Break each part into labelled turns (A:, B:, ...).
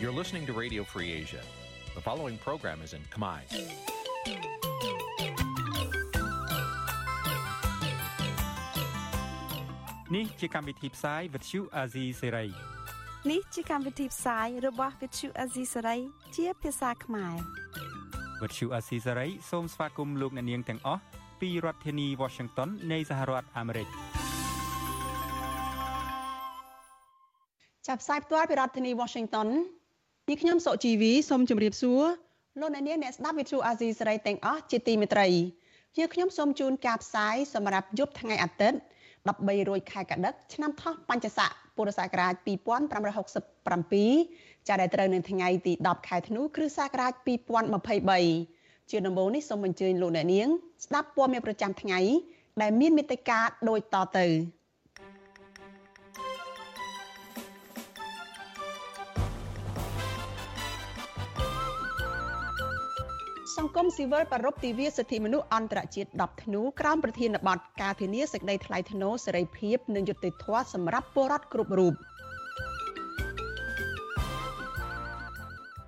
A: You're listening to Radio Free Asia. The following program is in Khmer.
B: Nǐ chi càm bi tiệp xáy vệt chiu a zì sê
C: នេះជាកម្មវិធីផ្សាយរបស់ Vithu Azisari ជាភាសាខ្មែរ
B: វិទ្យុអាស៊ីសេរីសូមស្វាគមន៍លោកអ្នកនាងទាំងអស់ពីរដ្ឋធានី Washington នៃសហរដ្ឋអាមេរិក
D: ចាប់ផ្សាយផ្ទាល់ពីរដ្ឋធានី Washington ពីខ្ញុំសុជីវីសូមជម្រាបសួរលោកអ្នកនាងអ្នកស្ដាប់ Vithu Azisari ទាំងអស់ជាទីមេត្រីជាខ្ញុំសូមជូនការផ្សាយសម្រាប់យប់ថ្ងៃអាទិត្យ13រោចខែកដិកឆ្នាំថោះបញ្ញស័កពុរសករាជ2567ចាដែលត្រូវនៅថ្ងៃទី10ខែធ្នូគ្រិស្តសករាជ2023ជាដំបូងនេះសូមអញ្ជើញលោកអ្នកនាងស្ដាប់ព័ត៌មានប្រចាំថ្ងៃដែលមានមេត្តាដូចតទៅ សង្គមស៊ីវិលប្រពៃទិវាសិទ្ធិមនុស្សអន្តរជាតិ10ធ្នូក្រោមប្រធានបទការធានាសេចក្តីថ្លៃថ្នូរសេរីភាពនិងយុត្តិធម៌សម្រាប់ពលរដ្ឋគ្រប់រូប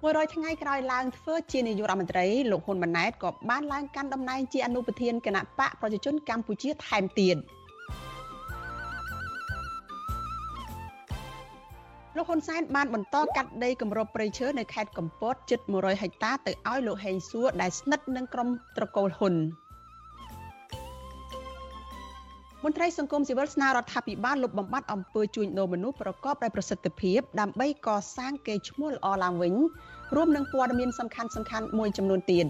D: 100ថ្ងៃក្រោយឡើងធ្វើជានាយករដ្ឋមន្ត្រីលោកហ៊ុនម៉ាណែតក៏បានឡើងកាន់តំណែងជាអនុប្រធានគណៈបកប្រជាជនកម្ពុជាថែមទៀត។ លោកហ៊ុនសែនបានបន្តកាត់ដីគម្របព្រៃឈើនៅខេត្តកំពតជិត100ហិកតាទៅឲ្យលោកហេងសួរដែលស្និទ្ធនឹងក្រុមត្រកូលហ៊ុនមន្ត្រីសង្គមស៊ីវិលស្នើរដ្ឋាភិបាលលុបបំបាត់អំពើជួញដូរមនុស្សប្រកបដោយប្រសិទ្ធភាពដើម្បីកសាងកេរ្តិ៍ឈ្មោះល្អឡើងវិញរួមនឹងព័ត៌មានសំខាន់សំខាន់មួយចំនួនទៀត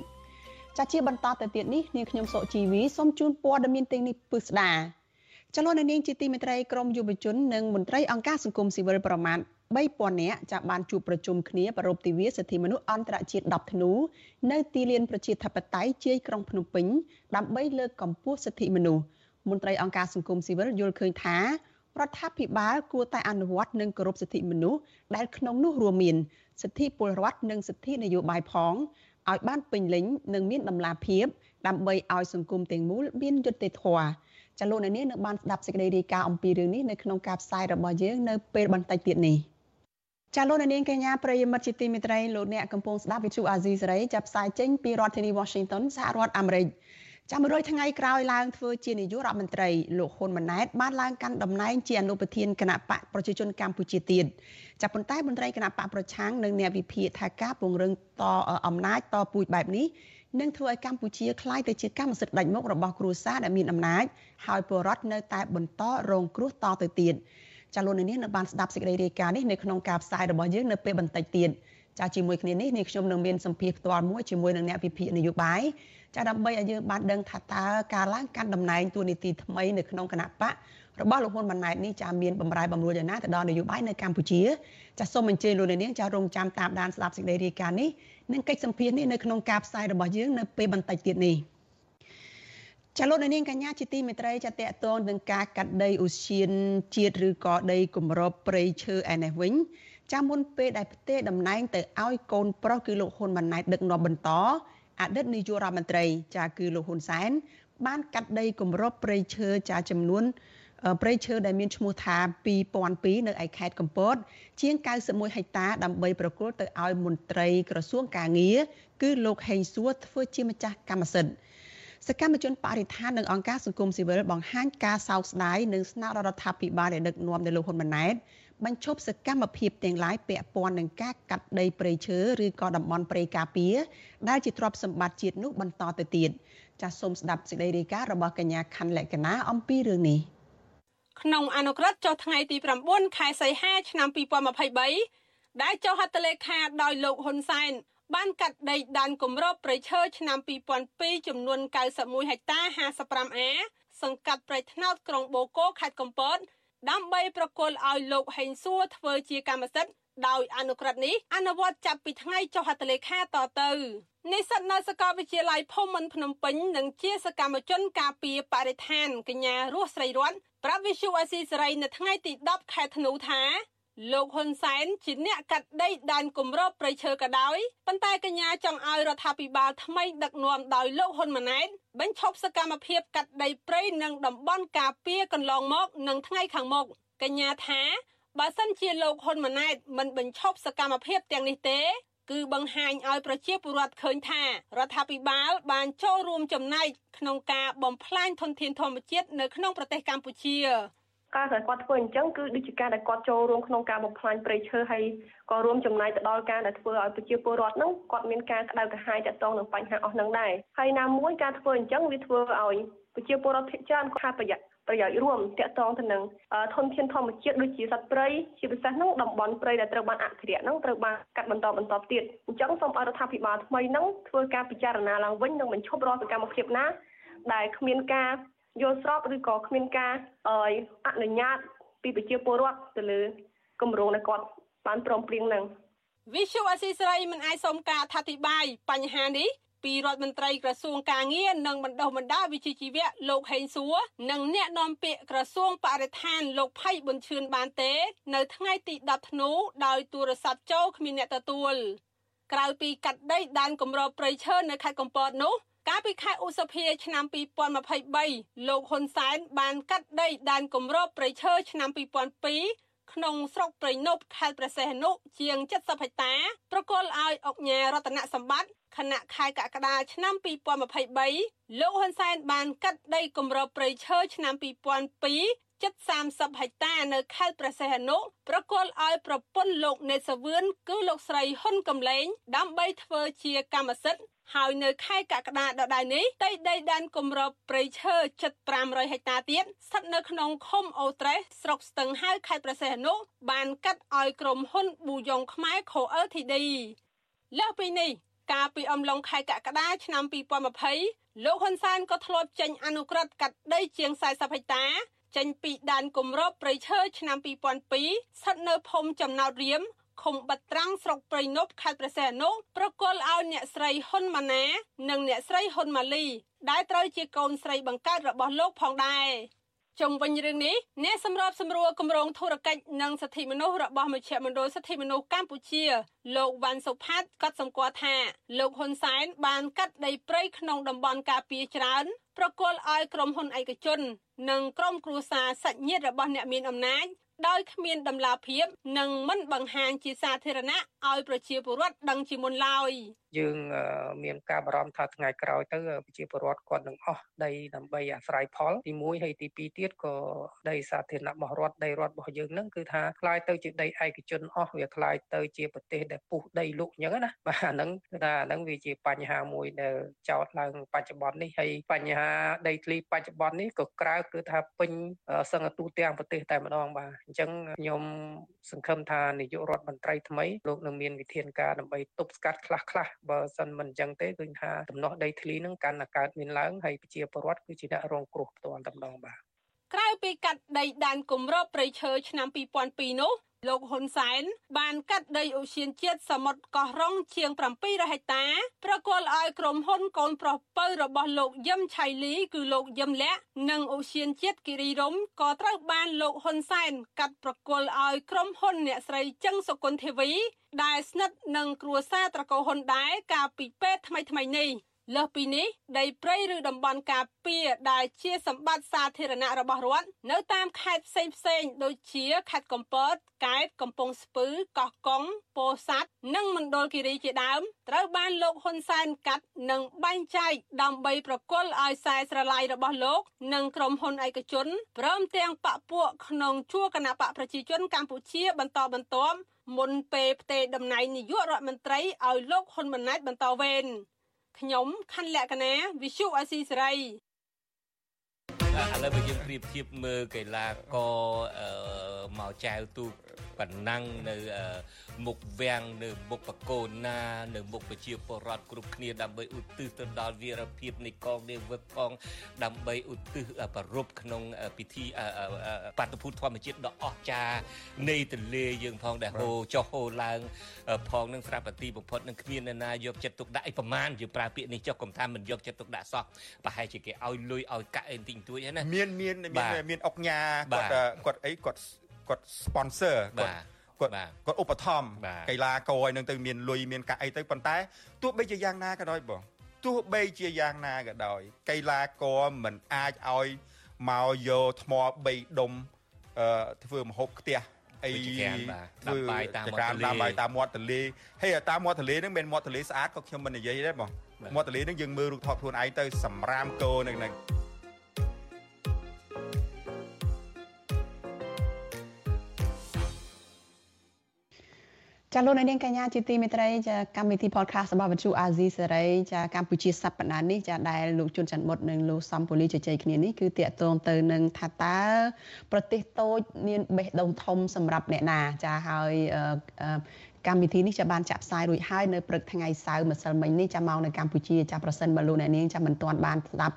D: ចាជាបន្តទៅទៀតនេះនាងខ្ញុំសុជីវីសូមជូនព័ត៌មានទាំងនេះពឹស្ដា ចលនានាងជាទីមេត្រីក្រមយុវជននិងមន្ត្រីអង្គការសង្គមស៊ីវិលប្រមាណ3000នាក់ចាបានជួបប្រជុំគ្នាប្រពៃទិវាសិទ្ធិមនុស្សអន្តរជាតិ10ធ្នូនៅទីលានប្រជាធិបតេយ្យជាយក្រុងភ្នំពេញដើម្បីលើកកម្ពស់សិទ្ធិមនុស្សមន្ត្រីអង្គការសង្គមស៊ីវិលយល់ឃើញថារដ្ឋាភិបាលគួរតែអនុវត្តនិងគោរពសិទ្ធិមនុស្សដែលក្នុងនោះរួមមានសិទ្ធិពលរដ្ឋនិងសិទ្ធិនយោបាយផងឲ្យបានពេញលេញនិងមានតម្លាភាពដើម្បីឲ្យសង្គមទាំងមូលមានយុត្តិធម៌ ចាលោកអ្នកនាងនៅបានស្ដាប់សេចក្តីរាយការណ៍អំពីរឿងនេះនៅក្នុងការផ្សាយរបស់យើងនៅពេលបន្តិចទៀតនេះចាលោកអ្នកនាងកញ្ញាប្រិយមិត្តជាទីមេត្រីលោកអ្នកកំពុងស្ដាប់វិទ្យុអាស៊ីសេរីចាប់ផ្សាយចេញពីរដ្ឋធានី Washington សហរដ្ឋអាមេរិកចាំ100ថ្ងៃក្រោយឡើងធ្វើជានាយករដ្ឋមន្ត្រីលោកហ៊ុនម៉ាណែតបានឡើងកាន់តំណែងជាអនុប្រធានគណៈបកប្រជាជនកម្ពុជាទៀតចាប់ប៉ុន្តែមន្ត្រីគណៈបកប្រឆាំងនិងអ្នកវិភាគថាការពង្រឹងតអំណាចតពូជបែបនេះ និងធ្វើឲ្យកម្ពុជាក្លាយទៅជាកម្មសិទ្ធិដាច់មុខរបស់គ្រួសារដែលមានអំណាចហើយពលរដ្ឋនៅតែបន្តរងគ្រោះតទៅទៀតចាលោកនាងនៅបានស្ដាប់សេចក្តីរាយការណ៍នេះនៅក្នុងការផ្សាយរបស់យើងនៅពេលបន្តិចទៀតចាជាមួយគ្នានេះនាងខ្ញុំនឹងមានសម្ភារផ្ទាល់មួយជាមួយនឹងអ្នកវិភាគនយោបាយចាដើម្បីឲ្យយើងបានដឹងថាតើការឡើងកាន់តំណែងតួនាទីថ្មីនៅក្នុងគណៈបករបស់លោកហ៊ុនម៉ាណែតនេះចាមានបំរែបំរួលយ៉ាងណាទៅដល់នយោបាយនៅកម្ពុជាចាសូមអញ្ជើញលោកនាងចារងចាំតាមដានស្ដាប់សេចក្តីរាយការណ៍នេះ និងកិច្ចសម្ភារនេះនៅក្នុងការផ្សាយរបស់យើងនៅពេលបន្តិចទៀតនេះចាលោកនាងកញ្ញាជាទីមេត្រីចាតកតងនឹងការកាត់ដីឧស្សាហជាតិឬក៏ដីគម្របព្រៃឈើឯនេះវិញចាមុនពេលដែលផ្ទេរតំណែងទៅឲ្យកូនប្រុសគឺលោកហ៊ុនម៉ាណែតដឹកនាំបន្តអតីតនាយករដ្ឋមន្ត្រី ចាគឺលោកហ៊ុនសែនបានកាត់ដីគម្របព្រៃឈើចាចំនួន ព្រៃឈើដែលមានឈ្មោះថា2002នៅឯខេត្តកំពត ជាង91ហិកតាដើម្បីប្រគល់ទៅឲ្យមន្ត្រីក្រសួងកាងារគឺលោកហេងសួរធ្វើជាម្ចាស់កម្មសិទ្ធិសកម្មជនបរិស្ថាននិងអង្គការសង្គមស៊ីវិលបង្ហាញការសោកស្ដាយនិងស្នើរដ្ឋាភិបាលដែលដឹកនាំដោយលោកហ៊ុនម៉ាណែតបញ្ឈប់សកម្មភាពទាំងឡាយពាក់ព័ន្ធនឹងការកាត់ដីព្រៃឈើឬក៏តំបន់ព្រៃការពារដែលជាទ្រព្យសម្បត្តិជាតិនោះបន្តទៅទៀតចាសសូមស្ដាប់សេចក្តីរាយការណ៍របស់កញ្ញាខណ្ឌលក្ខណាអំពីរឿងនេះ
E: ក្នុងអនុក្រឹត្យចុះថ្ងៃទី9ខែសីហាឆ្នាំ2023ដែលចុះហត្ថលេខាដោយលោកហ៊ុនសែនបានកាត់ដីដានគម្របព្រៃឈើឆ្នាំ2002ចំនួន91ហិកតា 55A សង្កាត់ព្រៃថ្នោតក្រុងបូកូខេត្តកំពតដើម្បីប្រគល់ឲ្យលោកហេងសួរធ្វើជាកម្មសិទ្ធិដោយអនុក្រឹត្យនេះអនុវត្តចាប់ពីថ្ងៃចុះហត្ថលេខាតទៅ និស្សិតនៅសាកលវិទ្យាល័យភូមិន្ទភ្នំពេញនិងជាសកម្មជនការពារបរិស្ថានកញ្ញារស់ស្រីរតប្រាប់វិសុអេស៊ីសេរីនៅថ្ងៃទី10ខែធ្នូថាលោកហ៊ុនសែនជាអ្នកកាត់ដីដានគម្របព្រៃឈើក៏ដោយប៉ុន្តែកញ្ញាចង់ឲ្យរដ្ឋាភិបាលថ្មីដឹកនាំដោយលោកហ៊ុនម៉ាណែតបញ្ឈប់សកម្មភាពកាត់ដីព្រៃនិងតំបន់ការពារកន្លងមកនិងថ្ងៃខាងមុខកញ្ញាថាបើសិនជាលោកហ៊ុនម៉ាណែតមិនបញ្ឈប់សកម្មភាពទាំងនេះទេ គឺបង្ហាញឲ្យប្រជាពលរដ្ឋឃើញថារដ្ឋាភិបាល បានចូលរួមចំណែកក្នុងការបំផ្លាញធនធានធម្មជាតិនៅក្នុងប្រទេសកម្ពុជា
F: ការដែលគាត់ធ្វើអញ្ចឹងគឺដូចជាការដែលគាត់ចូលរួមក្នុងការបំផ្លាញព្រៃឈើហើយក៏រួមចំណែកទៅដល់ការដែលធ្វើឲ្យប្រជាពលរដ្ឋហ្នឹងគាត់មានការក្តៅក្រហាយទាក់ទងនឹងបញ្ហាអស់ហ្នឹងដែរហើយណាមួយការធ្វើអញ្ចឹងវាធ្វើឲ្យប្រជាពលរដ្ឋភាគច្រើនខាតប្រយោជន៍ ប្រយោជន៍រួមតាក់ទងទៅនឹងធនធានធម្មជាតិដូចជាសត្វព្រៃជាពិសេសហ្នឹងតំបន់ព្រៃដែលត្រូវបានអភិរក្សហ្នឹងត្រូវបានកាត់បន្តបន្តទៀតអញ្ចឹងសូមឲ្យរដ្ឋាភិបាលថ្មីហ្នឹងធ្វើការពិចារណាឡើងវិញនិងបញ្ឈប់រាល់សកម្មភាពណា ដែលគ្មានការយល់ស្របឬក៏គ្មានការអនុញ្ញាតពីប្រជាពលរដ្ឋទៅលើគម្រោងដែលគាត់បានព្រមព្រៀងនឹង
E: វិសុអសីស្រីមិនអាចសុំការអធិប្បាយបញ្ហានេះ ពីរដ្ឋមន្ត្រីក្រសួងការងារនិងបណ្ដុះបណ្ដាលវិជ្ជាជីវៈលោកហេងសួរនិងអ្នកនាំពាក្យក្រសួងបរិស្ថានលោកផៃប៊ុនឈឿនបានទេ នៅថ្ងៃទី10ធ្នូដោយទូរស័ព្ទចូលគ្មានអ្នកទទួលក្រៅពីកាត់ដីដែនគម្របព្រៃឈើនៅខេត្តកំពតនោះកាលពីខែឧសភាឆ្នាំ2023លោកហ៊ុនសែនបានកាត់ដីដែនគម្របព្រៃឈើឆ្នាំ2002 ក្នុងស្រុកព្រៃនប់ខេត្តព្រះសីហនុជាង70ហិកតាប្រគល់ឲ្យអង្គញារតនសម្បត្តិខណៈខែកក្កដាឆ្នាំ2023លោកហ៊ុនសែនបានកាត់ដីគម្របព្រៃឈើឆ្នាំ2002ជិត30ហិកតានៅខេត្តព្រះសីហនុប្រគល់ឲ្យប្រពន្ធលោកនេតសាវឿនគឺលោកស្រីហ៊ុនកំលែងដើម្បីធ្វើជាកម្មសិទ្ធិ ហើយនៅខែកក្កដាដដែលនេះដីដីដែនគម្របព្រៃឈើជិត500ហិកតាទៀតស្ថិតនៅក្នុងឃុំអូត្រេសស្រុកស្ទឹងហៅខេត្តព្រះសីហនុបានកាត់ឲ្យក្រុមហ៊ុនប៊ូយ៉ុងខ្មែរ Co Ltd លើសពីនេះកាលពីអំឡុងខែកក្កដាឆ្នាំ2020លោកហ៊ុនសែនក៏ធ្លាប់ចេញអនុក្រឹត្យកាត់ដីជាង40ហិកតាចេញពីដែនគម្របព្រៃឈើឆ្នាំ2002ស្ថិតនៅភូមិចំណោតរៀម ឃុំបាត់ត្រាំងស្រុកព្រៃនប់ខេត្តព្រះសីហនុប្រគល់ឲ្យអ្នកស្រីហ៊ុនម៉ាណា និងអ្នកស្រីហ៊ុនម៉ាលី ដែលត្រូវជាកូនស្រីបង្កើតរបស់លោកផងដែរជុំវិញរឿងនេះអ្នកសម្របសម្រួលគម្រោងធុរកិច្ចនិងសិទ្ធិមនុស្សរបស់មជ្ឈមណ្ឌលសិទ្ធិមនុស្សកម្ពុជា លោកវ៉ាន់សុផាតក៏សម្គាល់ថាលោកហ៊ុនសែនបានកាត់ដីព្រៃក្នុងតំបន់ការពារច្រើនប្រគល់ឲ្យក្រុមហ៊ុនឯកជន និងក្រុមគ្រួសារសាច់ញាតិរបស់អ្នកមានអំណាច ដោយគ្មានដំណាភាពនិងមិនបង្ហាញជាសាធារណៈឲ្យប្រជាពលរដ្ឋដឹងជាមុនឡើយ
G: យើងមានការបារម្ភថាថ្ងៃក្រោយទៅប្រជាពលរដ្ឋគាត់នឹងអស់ដីដើម្បីអាស្រ័យផលទី1ហើយទី2ទៀតក៏ដីសាធារណៈរបស់រដ្ឋដីរដ្ឋរបស់យើងហ្នឹងគឺថាคล้ายទៅជាដីឯកជនអស់វាคล้ายទៅជាប្រទេសដែលពុះដីលុកអញ្ចឹងណាបាទអាហ្នឹងគឺថាអាហ្នឹងវាជាបញ្ហាមួយដែលចោតឡើងបច្ចុប្បន្ននេះហើយបញ្ហាដីធ្លីបច្ចុប្បន្ននេះក៏ក្រៅគឺថាពេញសង្កទូទាំងប្រទេសតែម្ដងបាទ អញ្ចឹងខ្ញុំសង្ឃឹមថានាយករដ្ឋមន្ត្រីថ្មីលោកនឹងមានវិធានការដើម្បីទប់ស្កាត់ខ្លះខ្លះបើសិនមិនអញ្ចឹងទេឃើញថាដំណោះដីធ្លីនឹងកាន់តែកើតមានឡើងហើយប្រជាពលរដ្ឋគឺជាអ្នករងគ្រោះផ្ទាល់តែម្ដងបាទ
E: ក្រៅពីកាត់ដីដែនគម្របព្រៃឈើឆ្នាំ2002នោះ លោកហ៊ុនសែនបានកាត់ដីឧស្សាហជាតិសមុទ្រកោះរ៉ុងជាង700ហិកតាប្រគល់ឲ្យក្រុមហ៊ុនកូនប្រុសពៅរបស់លោកយឹមឆៃលីគឺលោកយឹមលាក់និងឧស្សាហជាតិគិរីរំក៏ត្រូវបានលោកហ៊ុនសែនកាត់ប្រគល់ឲ្យក្រុមហ៊ុនអ្នកស្រីចឹងសុគន្ធធីវីដែលស្និទ្ធនឹងគ្រួសារត្រកូលហ៊ុនដែរកាលពីពេលថ្មីៗនេះ លើសពីនេះដីព្រៃឬតំបន់ការពារដែលជាសម្បត្តិសាធារណៈរបស់រដ្ឋនៅតាមខេត្តផ្សេងផ្សេងដូចជាខេត្តកំពតកែបកំពង់ស្ពឺកោះកុងពោធិ៍សាត់និងមណ្ឌលគិរីជាដើមត្រូវបានលោកហ៊ុនសែនកាត់និងបែងចែកដើម្បីប្រគល់ឲ្យខ្សែស្រឡាយរបស់លោក និងក្រុមហ៊ុនឯកជនព្រមទាំងបពពួកក្នុងជួរគណៈបកប្រជាជនកម្ពុជាបន្តបន្ទាប់មុនពេលផ្ទេរតំណែងនាយករដ្ឋមន្ត្រីឲ្យលោកហ៊ុនម៉ាណែតបន្តវេន ខ្ញុំខណ្ឌលក្ខណាវិសុអាស៊ីសេរី
H: ឥឡូវបើយើងប្រៀបធៀបមើលកីឡាករមកចៅទូកប៉ុណ្ណឹងនៅមុខវាំងនៅមុខបកូនណា នៅមុខប្រជាពលរដ្ឋគ្រប់គ្នាដើម្បីឧទ្ទិសទៅដល់វីរភាពនៃកងនាវិកផងដើម្បីឧទ្ទិសប្ររពក្នុងពិធីបាតុភូតធម្មជាតិដ៏អស្ចារ្យនៃទន្លេយើងផងដែលហូរចុះហូរឡើងផងនឹងស្រាប់ទីបំផុតនឹងគ្មាននរណាយកចិត្តទុកដាក់អីប្រមាណយើងប្រើពាក្យនេះចុះកុំថាមិនយកចិត្តទុកដាក់សោះប្រហែលជាគេឲ្យលុយឲ្យកាក់អីទិញទួយណា
I: មានមានមានមានអុកញ៉ាគាត់គាត់អីគាត់គាត់ sponsor គាត់គាត់គាត់ឧបត្ថម្ភកីឡាករឲ្យនឹងទៅមានលុយមានកាក់អីទៅប៉ុន្តែទោះបីជាយ៉ាងណាក៏ដោយបងទោះបីជាយ៉ាងណាក៏ដោយកីឡាករមិនអាចឲ្យមកយកថ្ម3ដុំអឺធ្វើមហូបខ្ទះអី
H: ដាំបាយតាមមាត់ទន្លេ
I: ដាំបាយតាមមាត់ទន្លេហើយតាមមាត់ទន្លេហ្នឹងមិនមាត់ទន្លេស្អាតក៏ខ្ញុំមិននិយាយដែរបងមាត់ទន្លេហ្នឹងយើងមើលរូបថតខ្លួនឯងទៅសម្រាមគោនៅហ្នឹង
D: ចាលោកនាងកញ្ញាជាទីមេត្រីចាកម្មវិធី podcast របស់វិទ្យុអាស៊ីសេរីចាកម្ពុជាសប្តាហ៍នេះចាដែលលោកជួនច័ន្ទមុតនិងលោកសំពូលីជជែកគ្នានេះគឺតាក់ទងទៅនឹងថាតើប្រទេសតូចមានបេះដូងធំសម្រាប់អ្នកណាចាហើយកម្មវិធីនេះចាបានចាក់ផ្សាយរួចហើយនៅព្រឹកថ្ងៃសៅរ៍ម្សិលមិញនេះចាមកនៅកម្ពុជាចាប្រសិនបើលោកអ្នកនាងចាមិនទាន់បានស្ដាប់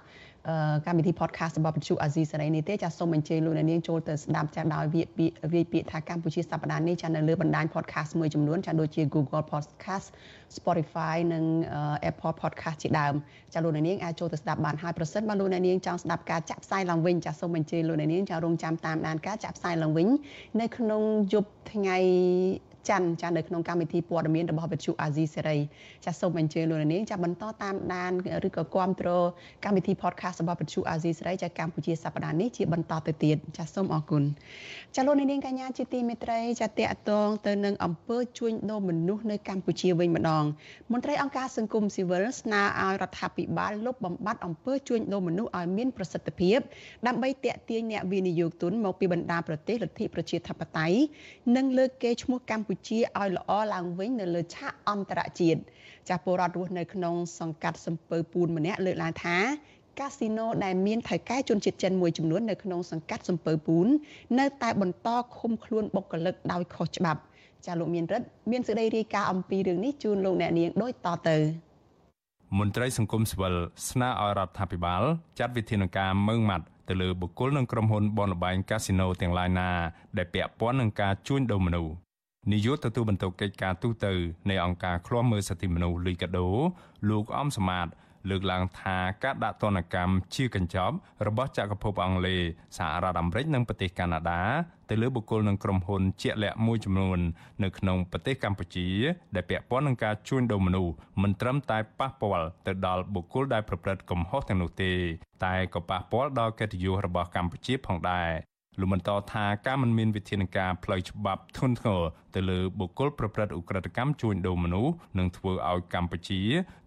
D: កម្មវិធី podcast របស់វិទ្យុអាស៊ីសេរីនេះទេចាសូមអញ្ជើញលោកអ្នកនាងចូលទៅស្ដាប់ចាដោយវាវាពាក្យថាកម្ពុជាសប្តាហ៍នេះចានៅលើបណ្ដាញ podcast មួយចំនួនចាដូចជា Google Podcast Spotify និង Apple Podcast ជាដើមចាលោកអ្នកនាងអាចចូលទៅស្ដាប់បានហើយប្រសិនបើលោកអ្នកនាងចង់ស្ដាប់ការចាក់ផ្សាយឡើងវិញចាសូមអញ្ជើញលោកអ្នកនាងចារងចាំតាមដានការចាក់ផ្សាយឡើងវិញនៅក្នុងយប់ថ្ងៃ ច័ន្ទចានៅក្នុងកម្មវិធីព័ត៌មានរបស់វិទ្យុអាស៊ីសេរីចាសូមអញ្ជើញលោកនាងចាបន្តតាមដានឬក៏គ្រប់គ្រងកម្មវិធី podcast របស់វិទ្យុអាស៊ីសេរីចាកម្ពុជាសប្តាហ៍នេះជាបន្តទៅទៀតចាសូមអរគុណចាលោកនាងកញ្ញាជាទីមេត្រីចាតកតងទៅនឹងអំពើជួញដូរមនុស្សនៅកម្ពុជាវិញម្ដងមន្ត្រីអង្គការសង្គមស៊ីវិលស្នើឲ្យរដ្ឋាភិបាលលុបបំបាត់អំពើជួញដូរមនុស្សឲ្យមានប្រសិទ្ធភាពដើម្បីតេទៀងអ្នកវិនិយោគទុនមកពីបណ្ដាប្រទេសលទ្ធិប្រជាធិបតេយ្យនិងលើកកេរ្តិ៍ឈ្មោះកម្ពុជាពុជាឲ្យល្អឡើងវិញនៅលើឆាកអន្តរជាតិចាស់ពលរដ្ឋរស់នៅក្នុងសង្កាត់សំពើពូនម្នាក់លើកឡើងថាកាស៊ីណូដែលមានថៅកែជនជាតិចិនមួយចំនួននៅក្នុងសង្កាត់សំពើពូននៅតែបន្តឃុំខ្លួនបុគ្គលិកដោយខុសច្បាប់ចាលោកមានរិទ្ធមានសេចក្តីរាយការណ៍អំពីរឿងនេះជូនលោកអ្នកនាងដូចតទៅ
J: មន្ត្រីសង្គមស៊ីវិលស្នើឲ្យរដ្ឋាភិបាលចាត់វិធានការមើងម៉ាត់ទៅលើបុគ្គលនិងក្រុមហ៊ុនបនលបែងកាស៊ីណូទាំងឡាយណាដែលពាក់ព័ន្ធនឹងការជួញដូរមនុស្ស នាយកទទួលបន្ទុកកិច្ចការទូតនៃអង្គការឃ្លាំមើលសិទ្ធិមនុស្សលីកាដូលោកអំសមាតលើកឡើងថាការដាក់ទណ្ឌកម្មជាកញ្ចប់របស់ចក្រភពអង់គ្លេសសហរដ្ឋអាមេរិកនិងប្រទេសកាណាដាទៅលើបុគ្គលនិងក្រុមហ៊ុនជាក់លាក់មួយចំនួននៅក្នុងប្រទេសកម្ពុជា ដែលពាក់ព័ន្ធនឹងការជួញដូរមនុស្សមិនត្រឹមតែប៉ះពាល់ទៅដល់បុគ្គលដែលប្រព្រឹត្តកំហុសទាំងនោះទេ តែក៏ប៉ះពាល់ដល់កិត្តិយសរបស់កម្ពុជាផងដែរលោកបន្តថាការមិនមានវិធានការផ្លូវច្បាប់ធ្ងន់ធ្ងរ ទៅលើបុគ្គលប្រព្រឹត្តឧក្រិដ្ឋកម្មជួញដូរមនុស្សនឹងធ្វើឲ្យកម្ពុជា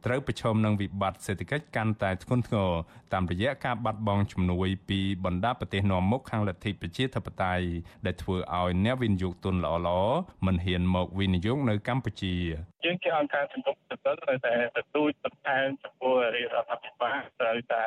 J: ត្រូវប្រឈមនឹងវិបត្តិសេដ្ឋកិច្ចកាន់តែធ្ងន់ធ្ងរតាមរយៈការបាត់បង់ជំនួយពីបណ្ដាប្រទេសនាំមុខខាងលទ្ធិប្រជាធិបតេយ្យដែលធ្វើឲ្យអ្នកវិនិយោគទុនល្អៗមិនហ៊ានមកវិនិយោគនៅកម្ពុជា
K: យើងជាអង្គការសង្គមស៊ីវិលត្រូវតែទទូចបន្ថែមចំពោះរាជរដ្ឋាភិបាលត្រូវតែ